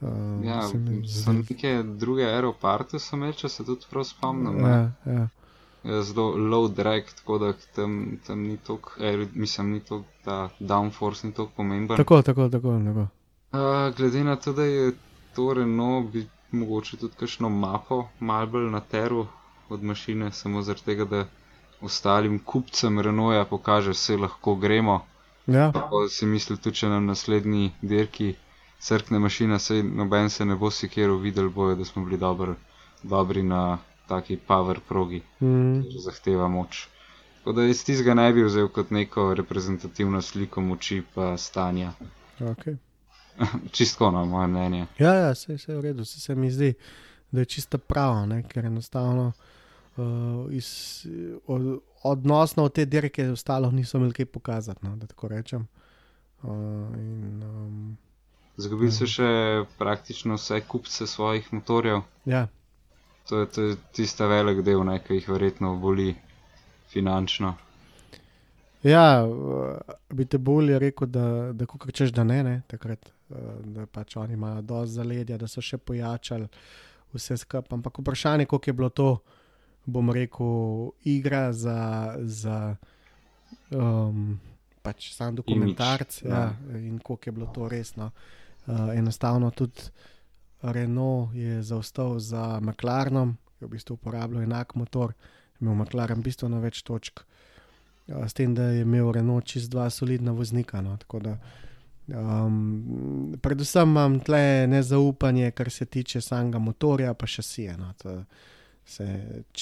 Uh, Ja, zdi- neke druge aeroparte so imeli, če se tudi prav spomnim. Ja, ja. Zelo low drag, tako da tam, tam ni toliko, aer- mislim, ni toliko, ta downforce ni toliko pomemben. Tako, tako, tako. tako. Uh, glede na to, da je to Renault, bi mogoče tudi kakšno mapo mal bolj na teru od mašine, samo zaradi tega, da ostalim kupcem Renaulta pokaže, se lahko gremo. Ja, Pa si mislil tudi, če na naslednji dirki crkne mašina, sej noben se ne bo sikeril, videl bojo, da smo bili dobr, dobri na taki power progi, mm, ki zahteva moč. Tako da iz tistega ne bi vzel kot neko reprezentativno sliko moči pa stanja. okay. Čistko na moje mnenje. Ja, ja, vse je v redu, vse se mi zdi, da je čisto pravo, ne? ker enostavno uh, iz, od, odnosno od te dirke ostalo niso imeli kaj pokazati, no, da tako rečem. Uh, in, um, Zgubili so še praktično vse kupce svojih motorjev. ja, To je, to je tista velik del, ne, ki jih verjetno boli finančno. ja uh, bi te bolje rekel, da, da ko češ, da ne, ne takrat, uh, da pač oni imajo dosti zaledja, da so še pojačali vse skupaj. Ampak vprašanje, koliko je bilo to, bom rekel, igra za. za um, Pač sam dokumentarc, Imidž, ja, in koliko je bilo to resno. Uh, enostavno tudi Renault je zaostal za McLarenom, ki je v bistvu uporabljal enak motor, imel McLaren bistveno več točk, s tem, da je imel Renault čist dva solidna voznika. No, tako da, um, predvsem imam tle nezaupanje, kar se tiče samega motorja, pa še sije. No,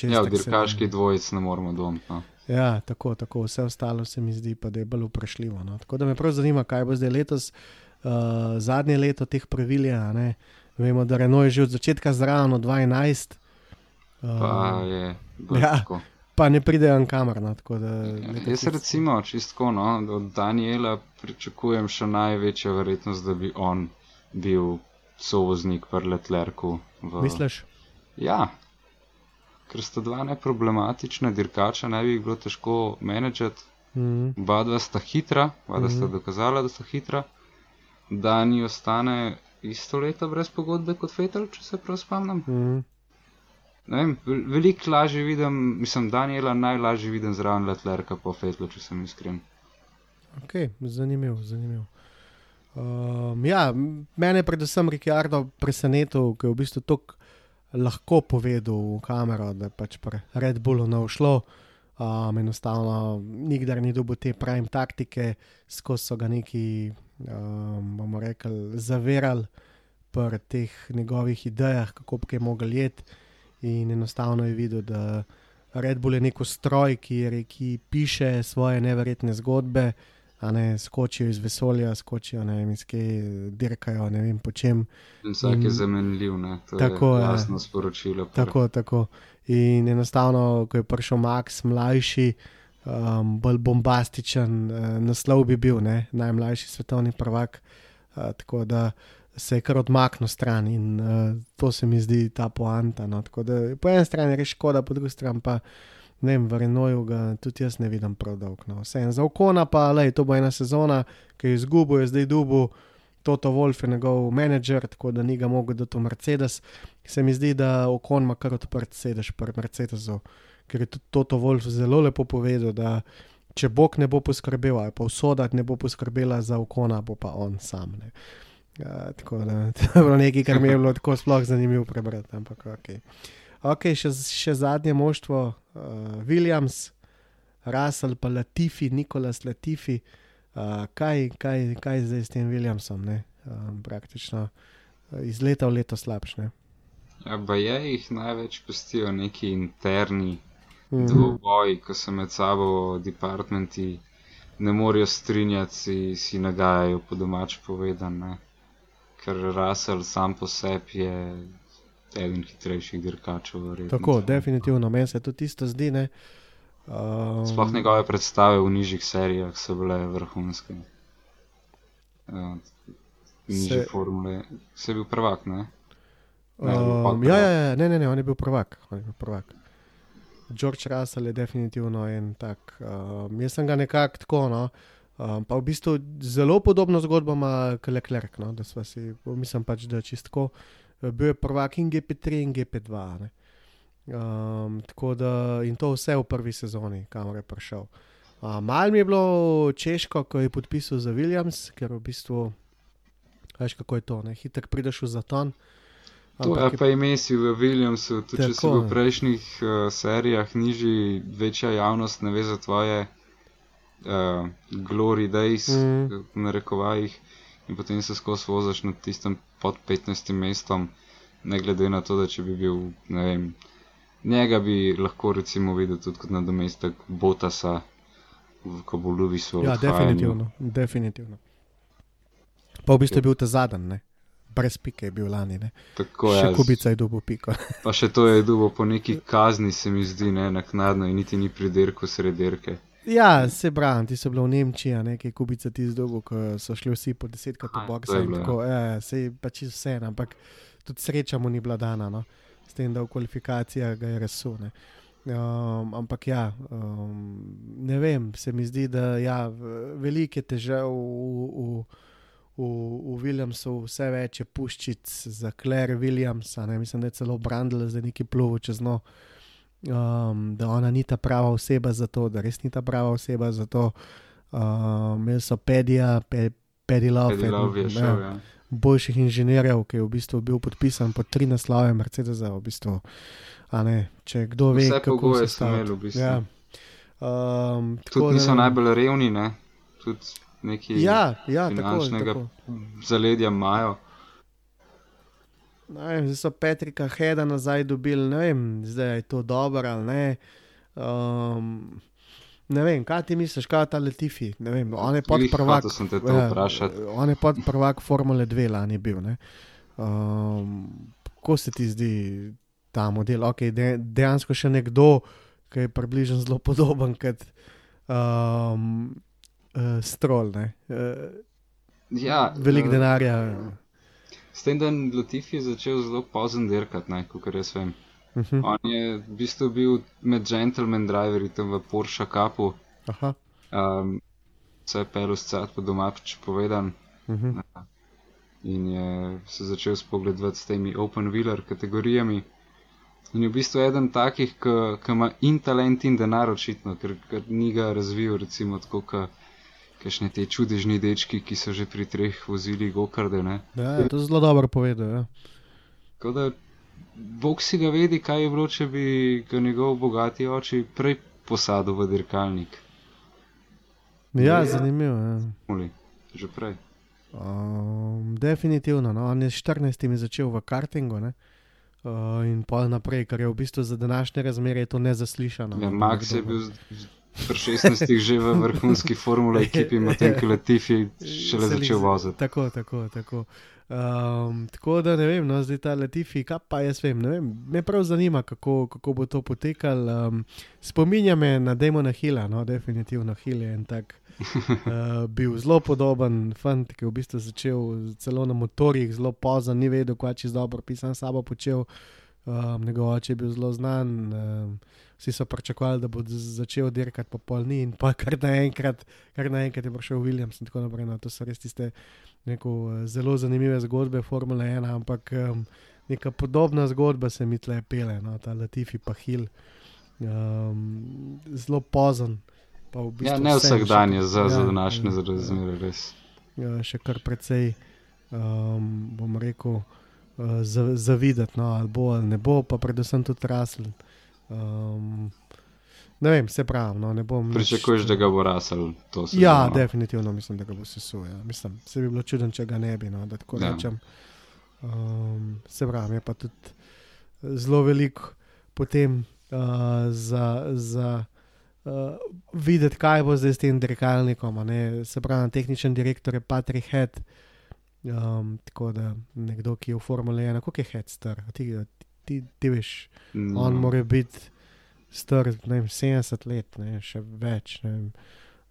Ja, v tako se- dirkaški dvojic ne moramo domiti. No. Ja, tako, tako, vse ostalo se mi zdi, pa da je bolj vprašljivo. No. Tako da me prav zanima, kaj bo zdaj letos, uh, zadnje leto teh pravil. je. Vemo, da Renault je že od začetka zraven, od 12, Pa uh, je ja. tako. pa ne pridejo na kamer. No, da, Ja, Jaz recimo čistko, no, od Daniela pričakujem še največjo verjetnost, da bi on bil sovoznik pri Letlerku. V... Misliš? Ja, ker sta dva neproblematična dirkača, ne bi jih bilo težko menedžati. Mm, Oba dva sta hitra, oba dva sta Mhm. dokazala, da sta hitra. Dani ostane isto leto brez pogodbe kot Fetel, če se prav spomnim. mm, vem, vel- veliko lažje vidim, mislim, Daniela najlažje vidim zraven Letlerka po Fetlu, če sem iskren. ok, zanimiv, zanimiv. Um, ja, m- mene je predvsem Ricardo presenetil, ker je v bistvu tako lahko povedal v kamero, da je pač pri Red Bullu ne ušlo. Um, enostavno, nikdar ni dobil te prime taktike, skozi so ga neki, um, bomo rekli, zavirali pri teh njegovih idejah, kako bi kaj mogel jeti. In enostavno je videl, da Red Bull je neko stroj, ki, je, ki piše svoje neverjetne zgodbe, a ne skočijo iz vesolja, skočijo ne vem, iz kje, dirkajo, ne vem po čem. In vsak je zamenljiv, ne? to Tako, je ja. jasno sporočilo. Tako, tako. In enostavno, ko je prišel Max, mlajši, um, bolj bombastičen uh, naslov bi bil, ne? najmlajši svetovni prvak. Uh, tako da se je kar odmaknil stran in uh, to se mi zdi ta poanta. No? Tako da po eni strani je škoda, po drugi strani pa ne vem, v Renoju ga tudi jaz ne vidim prav dolgo. No. Vse za okona pa, lej, to bo ena sezona, ki je izgubil, je zdaj dubu. Toto Wolf je njegov menedžer, tako da ni ga mogel dati v Mercedes. Se mi zdi, da okon ima kar odprt sedež pri Mercedesu, ker je tudi Toto Wolf zelo lepo povedal, da če Bog ne bo poskrbel, ali pa usoda ne bo poskrbela za okona, bo pa on sam. Ne. Ja, tako da to je bilo nekaj, kar mi je bilo tako sploh zanimivo prebrati. Ampak ok. okay še, še zadnje moštvo, uh, Williams, Russell, pa Latifi, Nikolas Latifi. Uh, kaj, kaj, kaj zdaj s tem Williamsom? ne? Um, praktično iz leta v leto slabše. Ja, pa je jih največ pestijo neki interni Mhm. dvoboji, ko se med sabo departmenti ne morejo strinjati, si, nagajajo po domač povedan. Ne? Ker Russell sam po sebi je eden hitrejših dirkačev. verjetno. Tako, definitivno, meni se tudi isto zdi. Ne? Um, Sploh njegove predstave v nižjih serijah so bile vrhunske. Ja, nižje Se- formule, se je bil prvak, ne? Ne, Um, ja, ja, ja, ne, ne, ne, on je bil prvak. On je bil prvak. George Russell je definitivno en tak. Um, jaz sem ga nekako tako. No, um, pa v bistvu zelo podobno zgodbo ima Leclerc. No, da sva si, mislim pač, da čistko. Bil je prvak in GP3 in GP2. Ne. Um, tako da in to vse v prvi sezoni, kamor je prišel. Uh, Mal mi je bilo češko, ko je podpisal za Williams, ker v bistvu, veš kako je to, ne? hiter prideš v zaton. To je pa ime si v Williamsu, tudi če si v prejšnjih uh, serijah nižji, večja javnost ne ve za tvoje uh, glory days, mm. v narekovajih, in potem se skozi voziš nad tistim pod 15 mestom, ne glede na to, da če bi bil, ne vem, njega bi lahko recimo videl tudi kot nadomestek Botasa, v- ko bo Lewis v Ja, odhajanju. definitivno, definitivno. Pa v bistvu je bil ta zadnji, ne? Brez pike je bil lani, ne? Tako še je. kubica je dobil piko. Pa še to je dubo po neki kazni, se mi zdi, ne naknadno in niti ni pridirko sredirke. ja, se pravim, ti so bili v Nemčiji, nekaj kubica ti zdobov, ko so šli vsi po desetkrat Aha, v to bokse je in bilo, ja. tako. Ja, se je pač vse, ampak tudi sreča mu ni bila dana, no? s tem, da v kvalifikacijah ga je resune. Um, ampak ja, um, ne vem, se mi zdi, da ja, v- veliko je težav v, v, v, v Williamsu, vse več je puščic za Claire Williamsa, ne, mislim, da je celo Brandl za neki pluv čez no. Um, da ona ni ta prava oseba za to, da res ni ta prava oseba za to. Um, Imeli so Pedija, pe, Pedilov, je ja. boljših inženirjev, ki je v bistvu bil podpisan pod tri naslove Mercedesa. V bistvu, a ne, če kdo ve, Vse kako se so imeli v bistvu. Ja. Um, Tudi da niso najbolj revni, ne? Tudi neki Ja, ja, tako, finančnega tako. zaledja imajo. Ne zdaj so Petrika Heda nazaj dobili, ne vem, zdaj je to dobro ali ne. Um, ne vem, kaj ti misliš, kaj ta Letifi? Ne vem, on je podprvak. hotel sem te to vprašati. on je podprvak Formule 2 lani bil. ne. Um, Kako se ti zdi ta model? Okay, de, dejansko še nekdo, ki je približno zelo podoben kot um, uh, strol. ne. Uh, Ja, Veliko eh, denarja. S tem, da je Latifi začel zelo pozno dirkati, kot jaz vem. Uh -huh. On je v bistvu bil med gentleman driverji tam v Porsche Cupu. Aha. Um, vse je pel scat po doma, če povedan. Uh -huh. in je se začel spogledovati s temi open wheeler kategorijami. In je v bistvu eden takih, ki ima in talent in denar očitno, ker, ker ni ga razvil, recimo tako, kakšne te čudežni dečki, ki so že pri treh vozili gokarde. Ne? Ja, to je zelo dobro povedal. Ja. Tako da Bog si ga vedi, kaj je bilo, če bi ga njegov bogati oči prej posadil v dirkalnik. Ja, zanimivo. Ja. Moli, že prej. Um, definitivno. No. On je s 14 začel v kartingu ne. uh, in pol naprej, kar je v bistvu za današnje razmere je to nezaslišano. Ja, no, Max je bil pri 16 že v vrhunski formuli ekipi, medtem ko Latifi šele začel voziti. Tako, tako, tako. Um, tako da ne vem, no, zdaj ta Latifi, kaj pa jaz vem, vem. Me prav zanima, kako, kako bo to potekalo. Um, spominja me na Demona Hila, no, definitivno Hill je en tak. Uh, bil zelo podoben fant, ki je v bistvu začel celo na motorjih, zelo pozno, ni vedel, kaj čez dobro pisan sabo počel. Um, njegov oče je bil zelo znan, um, vsi so pričakovali, da bo začel dirkati po pol ni in pa kar naenkrat, kar naenkrat je prišel Williams in tako naprej. No, to so res tiste neko, eh, zelo zanimive zgodbe Formule 1, ampak um, neka podobna zgodba se mi tle pele, no, ta Latifi pa Hill. Um, zelo pozen. V bistvu Ja, ne vsak dan je za, za ja, današnje ja, razmere res. ja, še kar precej, um, bom rekel, uh, za- zavidati, no, ali bo ali ne bo, pa predvsem tudi rasel. Um, ne vem, se pravi. No, ne bom nič- Pričakuješ, da ga bo rasel Ja, definitivno mislim, da ga bo sesul. Ja. Mislim, se bi bilo čuden, če ga ne bi, no, da tako Ja. rečem. Um, se pravi, je pa tudi zelo veliko potem uh, za. za Uh, videti, kaj bo zdaj s tem dirkalnikom. Se pravi, tehničen direktor je Patrick Head. Um, tako da nekdo, ki je v Formule 1, kako je Head star, A ti, ti, ti, veš, No. On mora biti star vem, 70 let, ne, še več. Ne.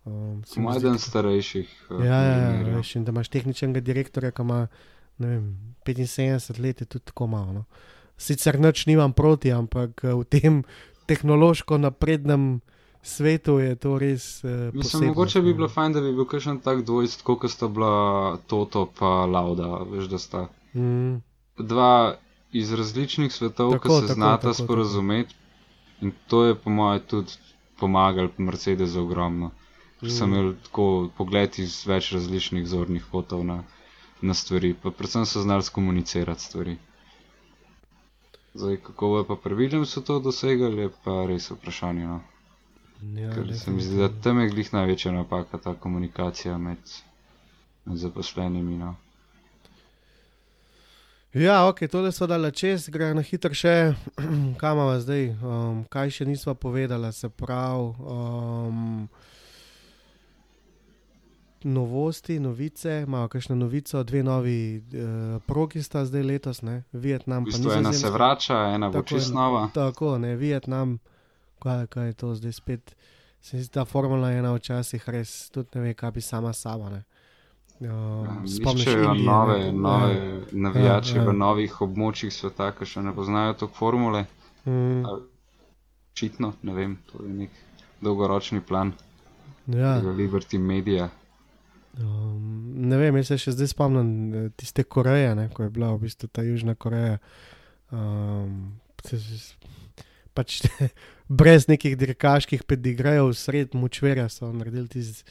Um, Moj zdi eden starejših. eh, Ja, ja, ja, veš, in da imaš tehničnega direktorja, ki ima vem, 75 let je tudi tako malo. No. Sicer nič nimam proti, ampak eh, v tem tehnološko naprednem svetu je to res. Uh, Mislim, mogoče bi bilo fajn, da bi bil kakšen tak dvojst, kot sta bila Toto pa Lauda, veš, da sta Mm, dva iz različnih svetov, Tako, ki se tako, znata tako, sporozumeti. In to je po mojem tudi pomagalo Mercedesu ogromno. Ker sem Mm. imel tako pogled iz več različnih zornih kotov na, na stvari, pa predvsem so znali skomunicirati stvari. Zdaj, kako bo pa pri Williamsu to dosegali, je pa res vprašanje. No? Ja, Ker se mi zdi, da tam je glih največja napaka ta komunikacija med, med zaposlenimi. No? Ja, ok, tole so dala čez, gre na hitro še, kam imamo zdaj, um, kaj še nismo povedali, se pravi. Um, Novosti, novice, imamo kakšno novico, dve novi uh, progi sta zdaj letos, ne? Vietnam, V bistvu ena se vrača, ena bo Tako je, čist no. nova. Tako, ne, Vietnam, kaj, kaj je to zdaj spet. Se mi zdi, ta formula ena včasih res tudi ne ve, kaj bi sama sama. Ne. Um, spomniš Iščejo Indije, nove, ne? nove Ja. navijače Ja, ja. v novih območjih sveta, ki še ne poznajo to formule. Mm, Očitno, ne vem, to je nek dolgoročni plan ja. tega Liberty Media. Um, ne vem, jaz se še zdaj spomnim eh, tiste Koreje, ne, ko je bila v bistvu ta Južna Koreja. Um, se- se- pač brez nekih dirkaških pedigrejev, sred močverja so naredili tisti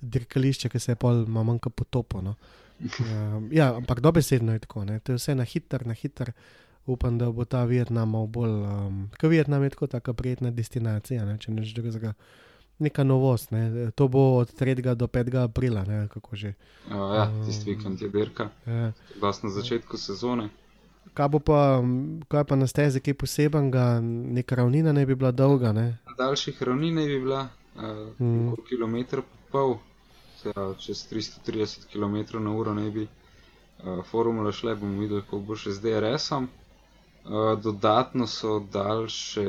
dirkališče, ki se je pol ma manjka potopo. No. Um, ja, ampak dobesedno je tako, ne. to je vse na hiter, na hiter. Upam, da bo ta Vietnam malo bolj, um, ker Vietnam je tako taka prijetna destinacija, ne, če neč drugega. Neka novost, ne. to bo od 3. do 5. aprila, ne, kako že. Uh, ja, tisti vikend je dirka, Ja. dosti na začetku sezone. Kaj bo pa, kaj pa na stezi, kaj posebenega, neka ravnina ne bi bila dolga, ne? Na daljših ravnin naj bi bila uh, Mm. mm. kilometr pol, pravi, čez 330 km na uro naj bi uh, formula šle, bomo videli, kako bo še z DRS-om. Uh, dodatno so daljše,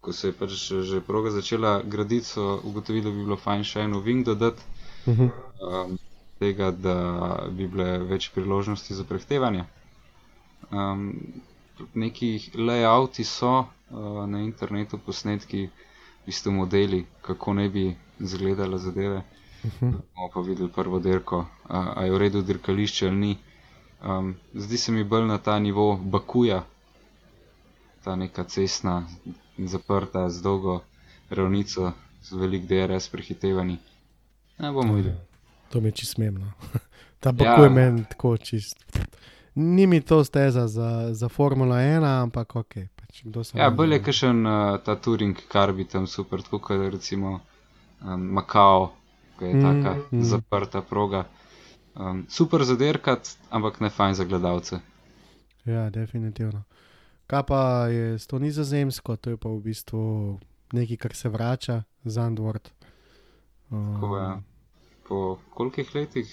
ko se je pač že, že proga začela graditi, so ugotovili, da bi bilo fajn še eno wing dodati, Uh -huh. um, tega, da bi bile več priložnosti za prehtevanje. Um, neki layouti so uh, na internetu, posnetki, v bistvu modeli, kako ne bi izgledale zadeve. Bomo pa videli prvo dirko, a, a je v redu dirkališče ali ni. Um, zdi se mi bolj na ta nivo Bakuja, ta neka cestna, zaprta, z dolgo ravnico, z velik DRS prehitevanji. Ne bomo videli. To mi je čist smemno. Ta Baku je Ja. meni tako čist. Ni mi to steza za, za Formula 1, ampak ok. Pač, Ja, ne- bolj je kakšen uh, ta touring, kar bi tam super, tako kot recimo um, Makao, ki je Mm, taka mm. zaprta proga. Um, super za derkat, ampak ne fajn za gledalce. Ja, definitivno. Kaj pa je to nizozemsko, to je pa v bistvu nekaj, kar se vrača, Zandvort. Um, Tako je. Po kolikih letih?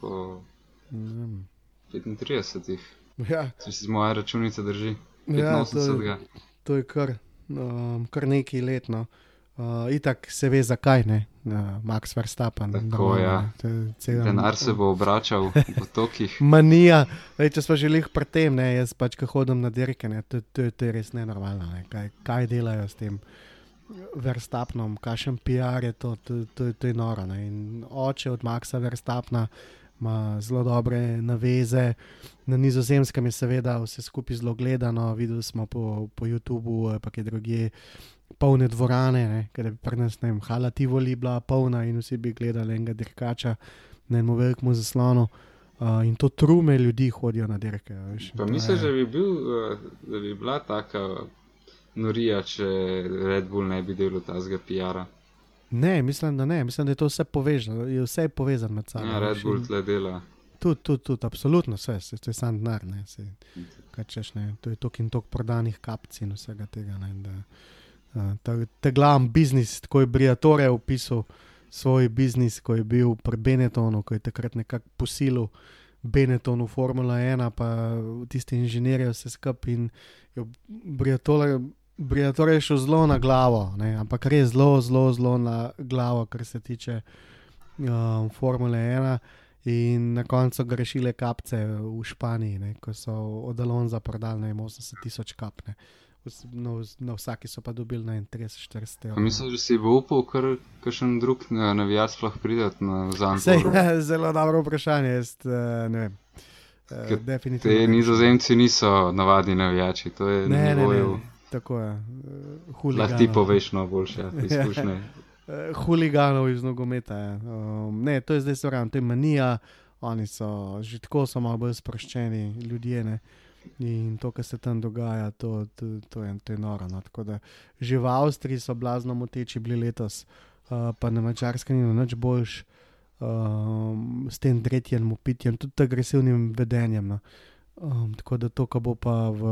Po ne vem. 35. Ja, Če si z moje računice drži. Ja, to je- 85. to je kar, um, kar nekaj let. No. Uh, itak se ve, zakaj ne, uh, Max Verstappen. Tako, normalno, ja. je cela- Denar se bo obračal v tokih. Manija, Lej, če smo že lih pri tem, ne, jaz pač, ko hodim na dirke, ne, to, to, to je res nenormalno. Ne, kaj, kaj delajo s tem Verstapnom, kakšen PR je to, to, to, to je noro. Ne, in oče od Maxa Verstapna ima zelo dobre naveze. Na nizozemskem je seveda vse skupaj zelo gledano, videli smo po, po YouTubu, pa je druge polne dvorane, ne, ker je pri nas, ne vem, Hala Tivoli bila polna in vsi bi gledali enega dirkača na enem velikem zaslonu. Uh, in to trume ljudi hodijo na dirke. Veš, Pa To misliš, je- da bi, bil, eh, da bi bila taka norija, če Red Bull ne bi delal tazga PR-a? Ne, mislim, da ne. Mislim, da je to vse povezano. Je vse povezano med sabo. Ja, Red Bull tle dela. Tudi, tudi, tudi, absolutno vse, se, to je sam denar. ne, saj, kaj češ, ne, To je tok in tok prodanih kapci in vsega tega. Ne, da, uh, ta, ta glavni biznis, tako je Briatore opisal svoj biznis, ko je bil pri Benetonu, ko je takrat nekako posilil Benetton v Formula 1, pa tisti inženirji vse skupaj in je Briatore. Briator je šel zelo na glavo, ne, ampak res zelo, zelo, zelo na glavo, kar se tiče um, Formule 1. In na koncu grešile kapce v Španiji, ne, ko so od Alonza prodali na 80 tisoč kap. Ne. Vs- Na, vs- na vsaki so pa dobili na 30-40 Pa evrov. Mislim, da si bo upal, kar kakšen drug na- navijač sploh prideti na Sej, Zandvoort. zelo dobro vprašanje, jaz eh, ne vem. Eh, Ker Definitivno. Te ne. nizozemci niso navadni navijači, to je Ne, ne, nivoju. ne, tako je. eh, Lahko huliganov. ti poveš, no, boljše izkušnje. Eh, Huliganov iz nogometa. je. Um, ne, to je zdaj soram, to je manija, oni so že tako so malo bolj sproščeni ljudje. Ne? In to, kar se tam dogaja, to, to, to, je, to je noro. No? Tako da že v Avstriji so blazno moteči bili letos, uh, pa na mačarskem ni nič boljš. Um, s tem tretjem upitjem, tudi agresivnim vedenjem. No. Um, tako da to, kar bo pa v,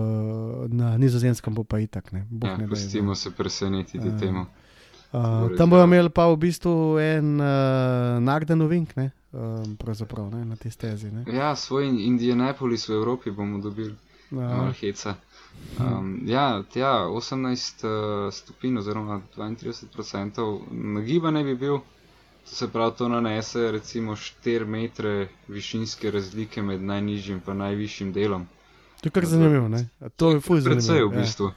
na nizozemskem, bo pa itak. Ne, Bog Ja, ne pustimo se presenetiti Ja. temu. Uh, tam bojo ja. imeli pa v bistvu en uh, Nagden Ovink, ne, um, pravzaprav ne, na tej stezi. Ne. Ja, svoj Indianapolis v Evropi bomo dobili, malo Uh, heca. Um, ja, tja, 18 uh, stopinj oziroma 32% nagiba ne bi bil, to se pravi, to nanese recimo 4 metre višinske razlike med najnižjim in najvišjim delom. to je kar zanimivo. Ne. A To je fuj Predvsej zanimivo. v bistvu.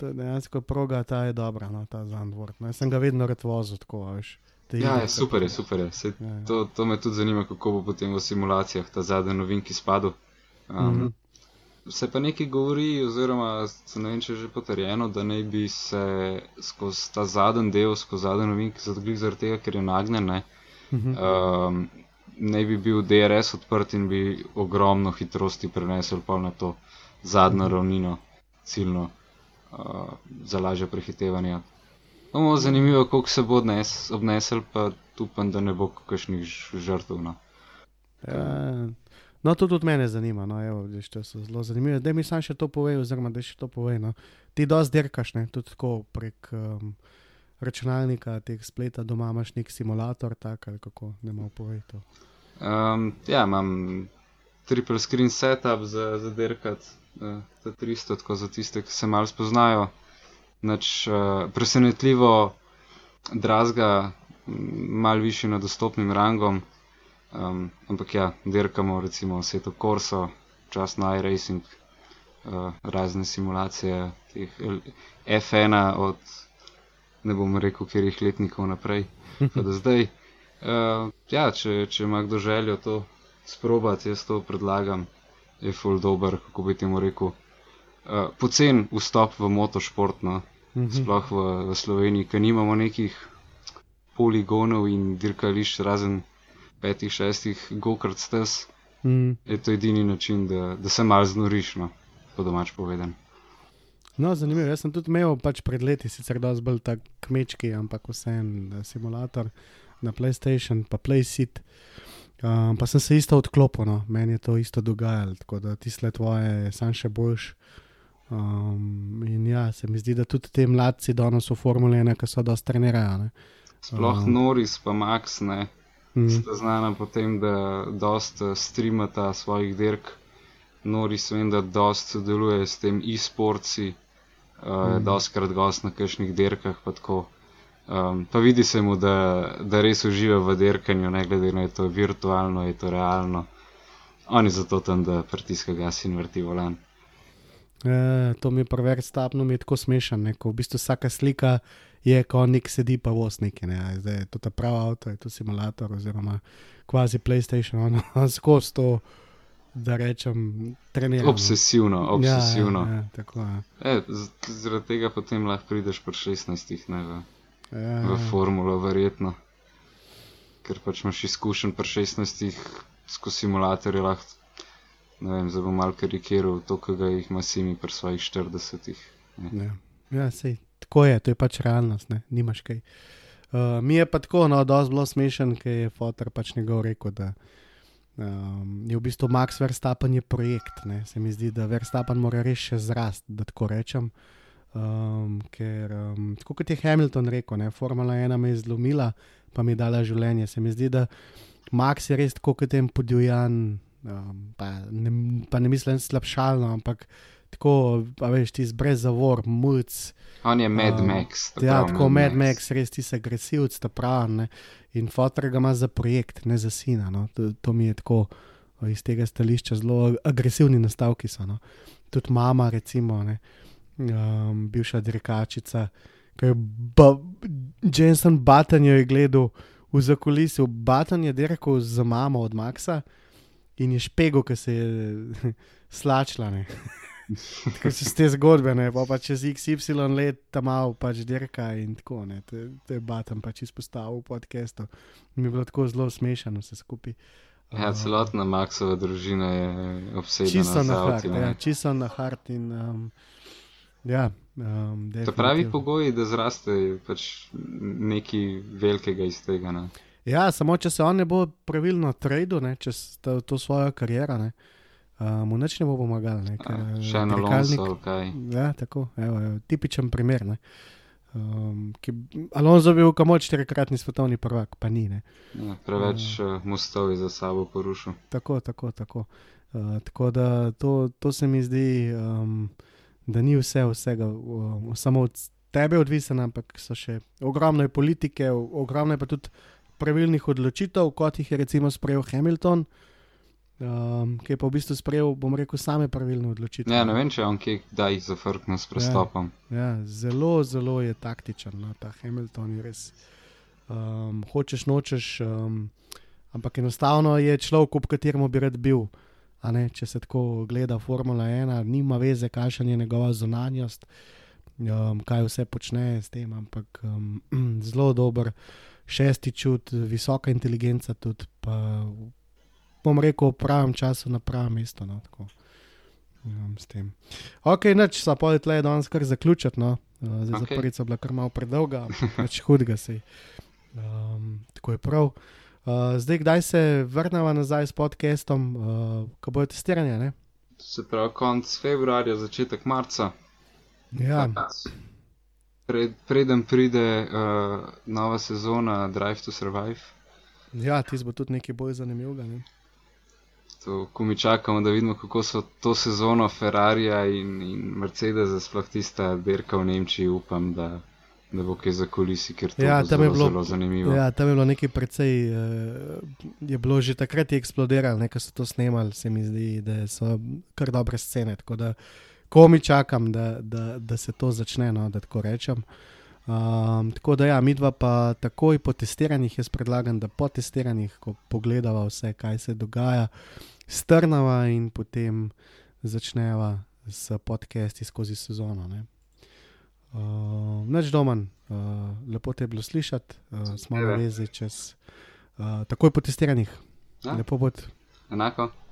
Ja, je dejansko proga, ta je dobra, no, ta Zandvort. Ne. Jaz sem ga vedno rad vozil tako, veš. Ja, je, super je, super je. Sej, Ja, ja. to, to me tudi zanima, kako bo potem v simulacijah ta zadnji novinki spadal. Um, Mhm. Se pa nekaj govori, oziroma se ne vem, če je že potrjeno, da naj bi se skozi ta zadnji del, skozi zadnji novink, zato glih zaradi tega, ker je nagnjen, ne, Mhm. um, naj bi bil DRS odprt in bi ogromno hitrosti prenesel pa na to zadnjo ravnino, ciljno, uh, za lažje prehitevanje. Bomo zanimivo, koliko se bo odnes, obnesel, pa upam, da ne bo kakšnih žrtev. No. Ja, no, to tudi mene zanima. No, evo, vidiš, to so zelo zanimivo. Da mi sam še to pove, oziroma da še to pove. No. Ti dosti dirkaš, ne? tudi tako prek um, računalnika, teh spleta, doma imaš nek simulator, tak ali kako ne moreš povedati. Um, ja, imam triple screen setup za, za derkat, uh, ta 300, tako za tiste, ki se malo spoznajo. Nač, uh, presenetljivo drazga, malo više nad dostopnim rangom. Um, ampak ja, dirkamo recimo Seto Corso, čas na iRacing, uh, razne simulacije, teh L- F1 od ne bom rekel, katerih letnikov naprej, pa do zdaj. Uh, ja, če, če ima kdo željo to sprobati, jaz to predlagam, je full dober, kako bi temu rekel. Uh, pocen vstop v motošport, no, sploh v, v Sloveniji, ker nimamo nekih poligonov in dirkališč, razen petih, šestih go-kart stez, Mm. je to edini način, da, da se mal znoriš, no, po domač povedan. No, zanimivo. Jaz sem tudi imel pač pred leti, sicer dosti bolj tak kmečki, ampak vseeno simulator na PlayStation, pa PlaySit. Um, pa sem se isto odklopil, no. meni je to isto dogajalo, tako da ti sled tvoje je sam še boljš. Um, in ja, se mi zdi, da tudi ti mladci danes Formule 1, ki so dosti trenirajo. Ne. Sploh Aha. Noris pa Max, ne, Mm. sta znana po tem, da dosta streamata svojih dirk. Noris vem, da dosta sodeluje s tem e-sportci, uh, mm. doskrat gost na kakšnih dirkah, pa tako. Um, pa vidi se mu, da, da res uživa v dirkanju, ne glede na to, je to virtualno, je to realno. On je zato tam, da pritiska gas in vrti volan. E, to mi je prvi stopno, mi je tako smešen, ne, ko v bistvu vsaka slika je, ko nek sedi pa voz neki. Ne, zdaj je to ta pravi avto, je to simulator oziroma kvazi PlayStation, ono skozi to, da rečem, treniramo. Obsesivno, obsesivno. Ja, ja, ja, tako je. E, zaradi tega potem lahko prideš pri 16, ne v, Ja, v ja. formulo, verjetno. Ker pač imaš izkušen pri 16 skozi simulatorje, lahko, ne vem, zdaj bom mal karikiral to, ki ga jih ima Simi pri svojih 40. Ja, ja sej, tako je, to je pač realnost, ne, nimaš kaj. Uh, mi je pa tako, no, dosti bilo smešen, ker je Fotor pač njegov rekel, da um, je v bistvu Max Verstappen je projekt. Ne. Se mi zdi, da Verstappen mora res še zrast, da tako rečem. Um, ker, um, tako kot je Hamilton rekel, ne, Formula 1 me je zlomila, pa mi je dala življenje. Se mi zdi, da Max je res tako kot en podivjan, um, pa, ne, pa ne mislim slabšalno, ampak tako, a veš, ti brez zavor, muc. On je Mad Um, Max. ta Ja, pravi tako Mad Max, res ti se agresivc, ta pravi. In fotor ga ima za projekt, ne za sina. No. To, to mi je tako iz tega stališča zelo agresivni nastavki. So, no. Tudi mama, recimo, ne, um, bivša dirkačica, ki je ba, Jensen Button jo je gledal v zakulisju. Button je dirkal za mamo od Maxa in je špego, ki se je slačila. Tako so te zgodbe, ne, pa, pa čez XY let tam malo pač dirka in tako, ne, to je Batam pač izpostavil v podkastu. Mi je bilo tako zelo smešno vse skupaj. Ja, celotna Maxova družina je obsedena Čisto na hart, ja, čisto na hart in um, ja. Um, To pravi pogoji, da zraste pač nekaj velikega iz tega. Ne? Ja, samo če se on ne bo pravilno tradil, ne, čez to, svojo kariero, ne, um, mu nič ne bo pomagal. Ne, ker, A, eh, Še eno dirkalnik- lonso, ali kaj. Ja, tako, evo, evo, tipičen primer. Ne. Um, ki, Alonso je bil kamor štirikratni svetovni prvak, pa ni. Ne. Ja, preveč uh, mostov je za sabo porušil. Tako, tako, tako. Uh, tako da to, to se mi zdi, um, da ni vse vsega, um, samo od tebe odvisno, ampak so še ogromno politike, ogromno je pa tudi pravilnih odločitev, kot jih je recimo sprejel Hamilton, um, ki je pa v bistvu sprejel, bom rekel, same pravilne odločitve. Ja, ne vem, če je on kje kdaj zafrknil s prestopom. Ja, zelo, zelo je taktičen, no, ta Hamilton je res. Um, hočeš, nočeš, um, ampak enostavno je človek, ob katerem bi rad bil. Ne, če se tako gleda Formula 1, nima veze, kakšna je njegova zunanjost, um, kaj vse počne s tem, ampak um, zelo dober šesti čut, visoka inteligenca tudi, pa bom rekel, v pravem času na pravem mestu. No, tako. Um. Ok, noč so pa tle danes kar zaključiti. No. Uh, zdaj okay. Zaporica bila kar malo predolga, več hudega se. Um, tako je prav. Uh, zdaj, kdaj se vrnemo nazaj s podcastom, uh, ko bojo testiranje? Ne? Se pravi, konc februarja, začetek marca. Ja, Pred, preden pride uh, nova sezona Drive to Survive, ja ti bo tudi nekaj bolj zanimivega. Ne? To, ko mi čakamo, da vidimo, kako so to sezono Ferrarija in, in Mercedesa, sploh tista dirka v Nemčiji, upam, da, da bo kaj za kulisi, ker to Ja, bo tam je zelo, bilo- zelo zanimivo. Ja, tam je bilo nekaj precej, uh, je bilo že takrat je eksplodiralo, ko so to snemali, se mi zdi, da so kar dobre scene. Tako da, ko mi čakam, da, da, da se to začne, no, da tako rečem. Um, tako da, ja, mi dva pa takoj po testiranjih, jaz predlagam, da po testiranjih, ko pogledava vse, kaj se dogaja, strnava in potem začneva s podcasti skozi sezono. Ne. Uh, Neč domen, uh, lepo te je bilo slišati, uh, smo na Seveda. vezi čez uh, takoj po testiranjih. Ja. Lepo bod. Enako.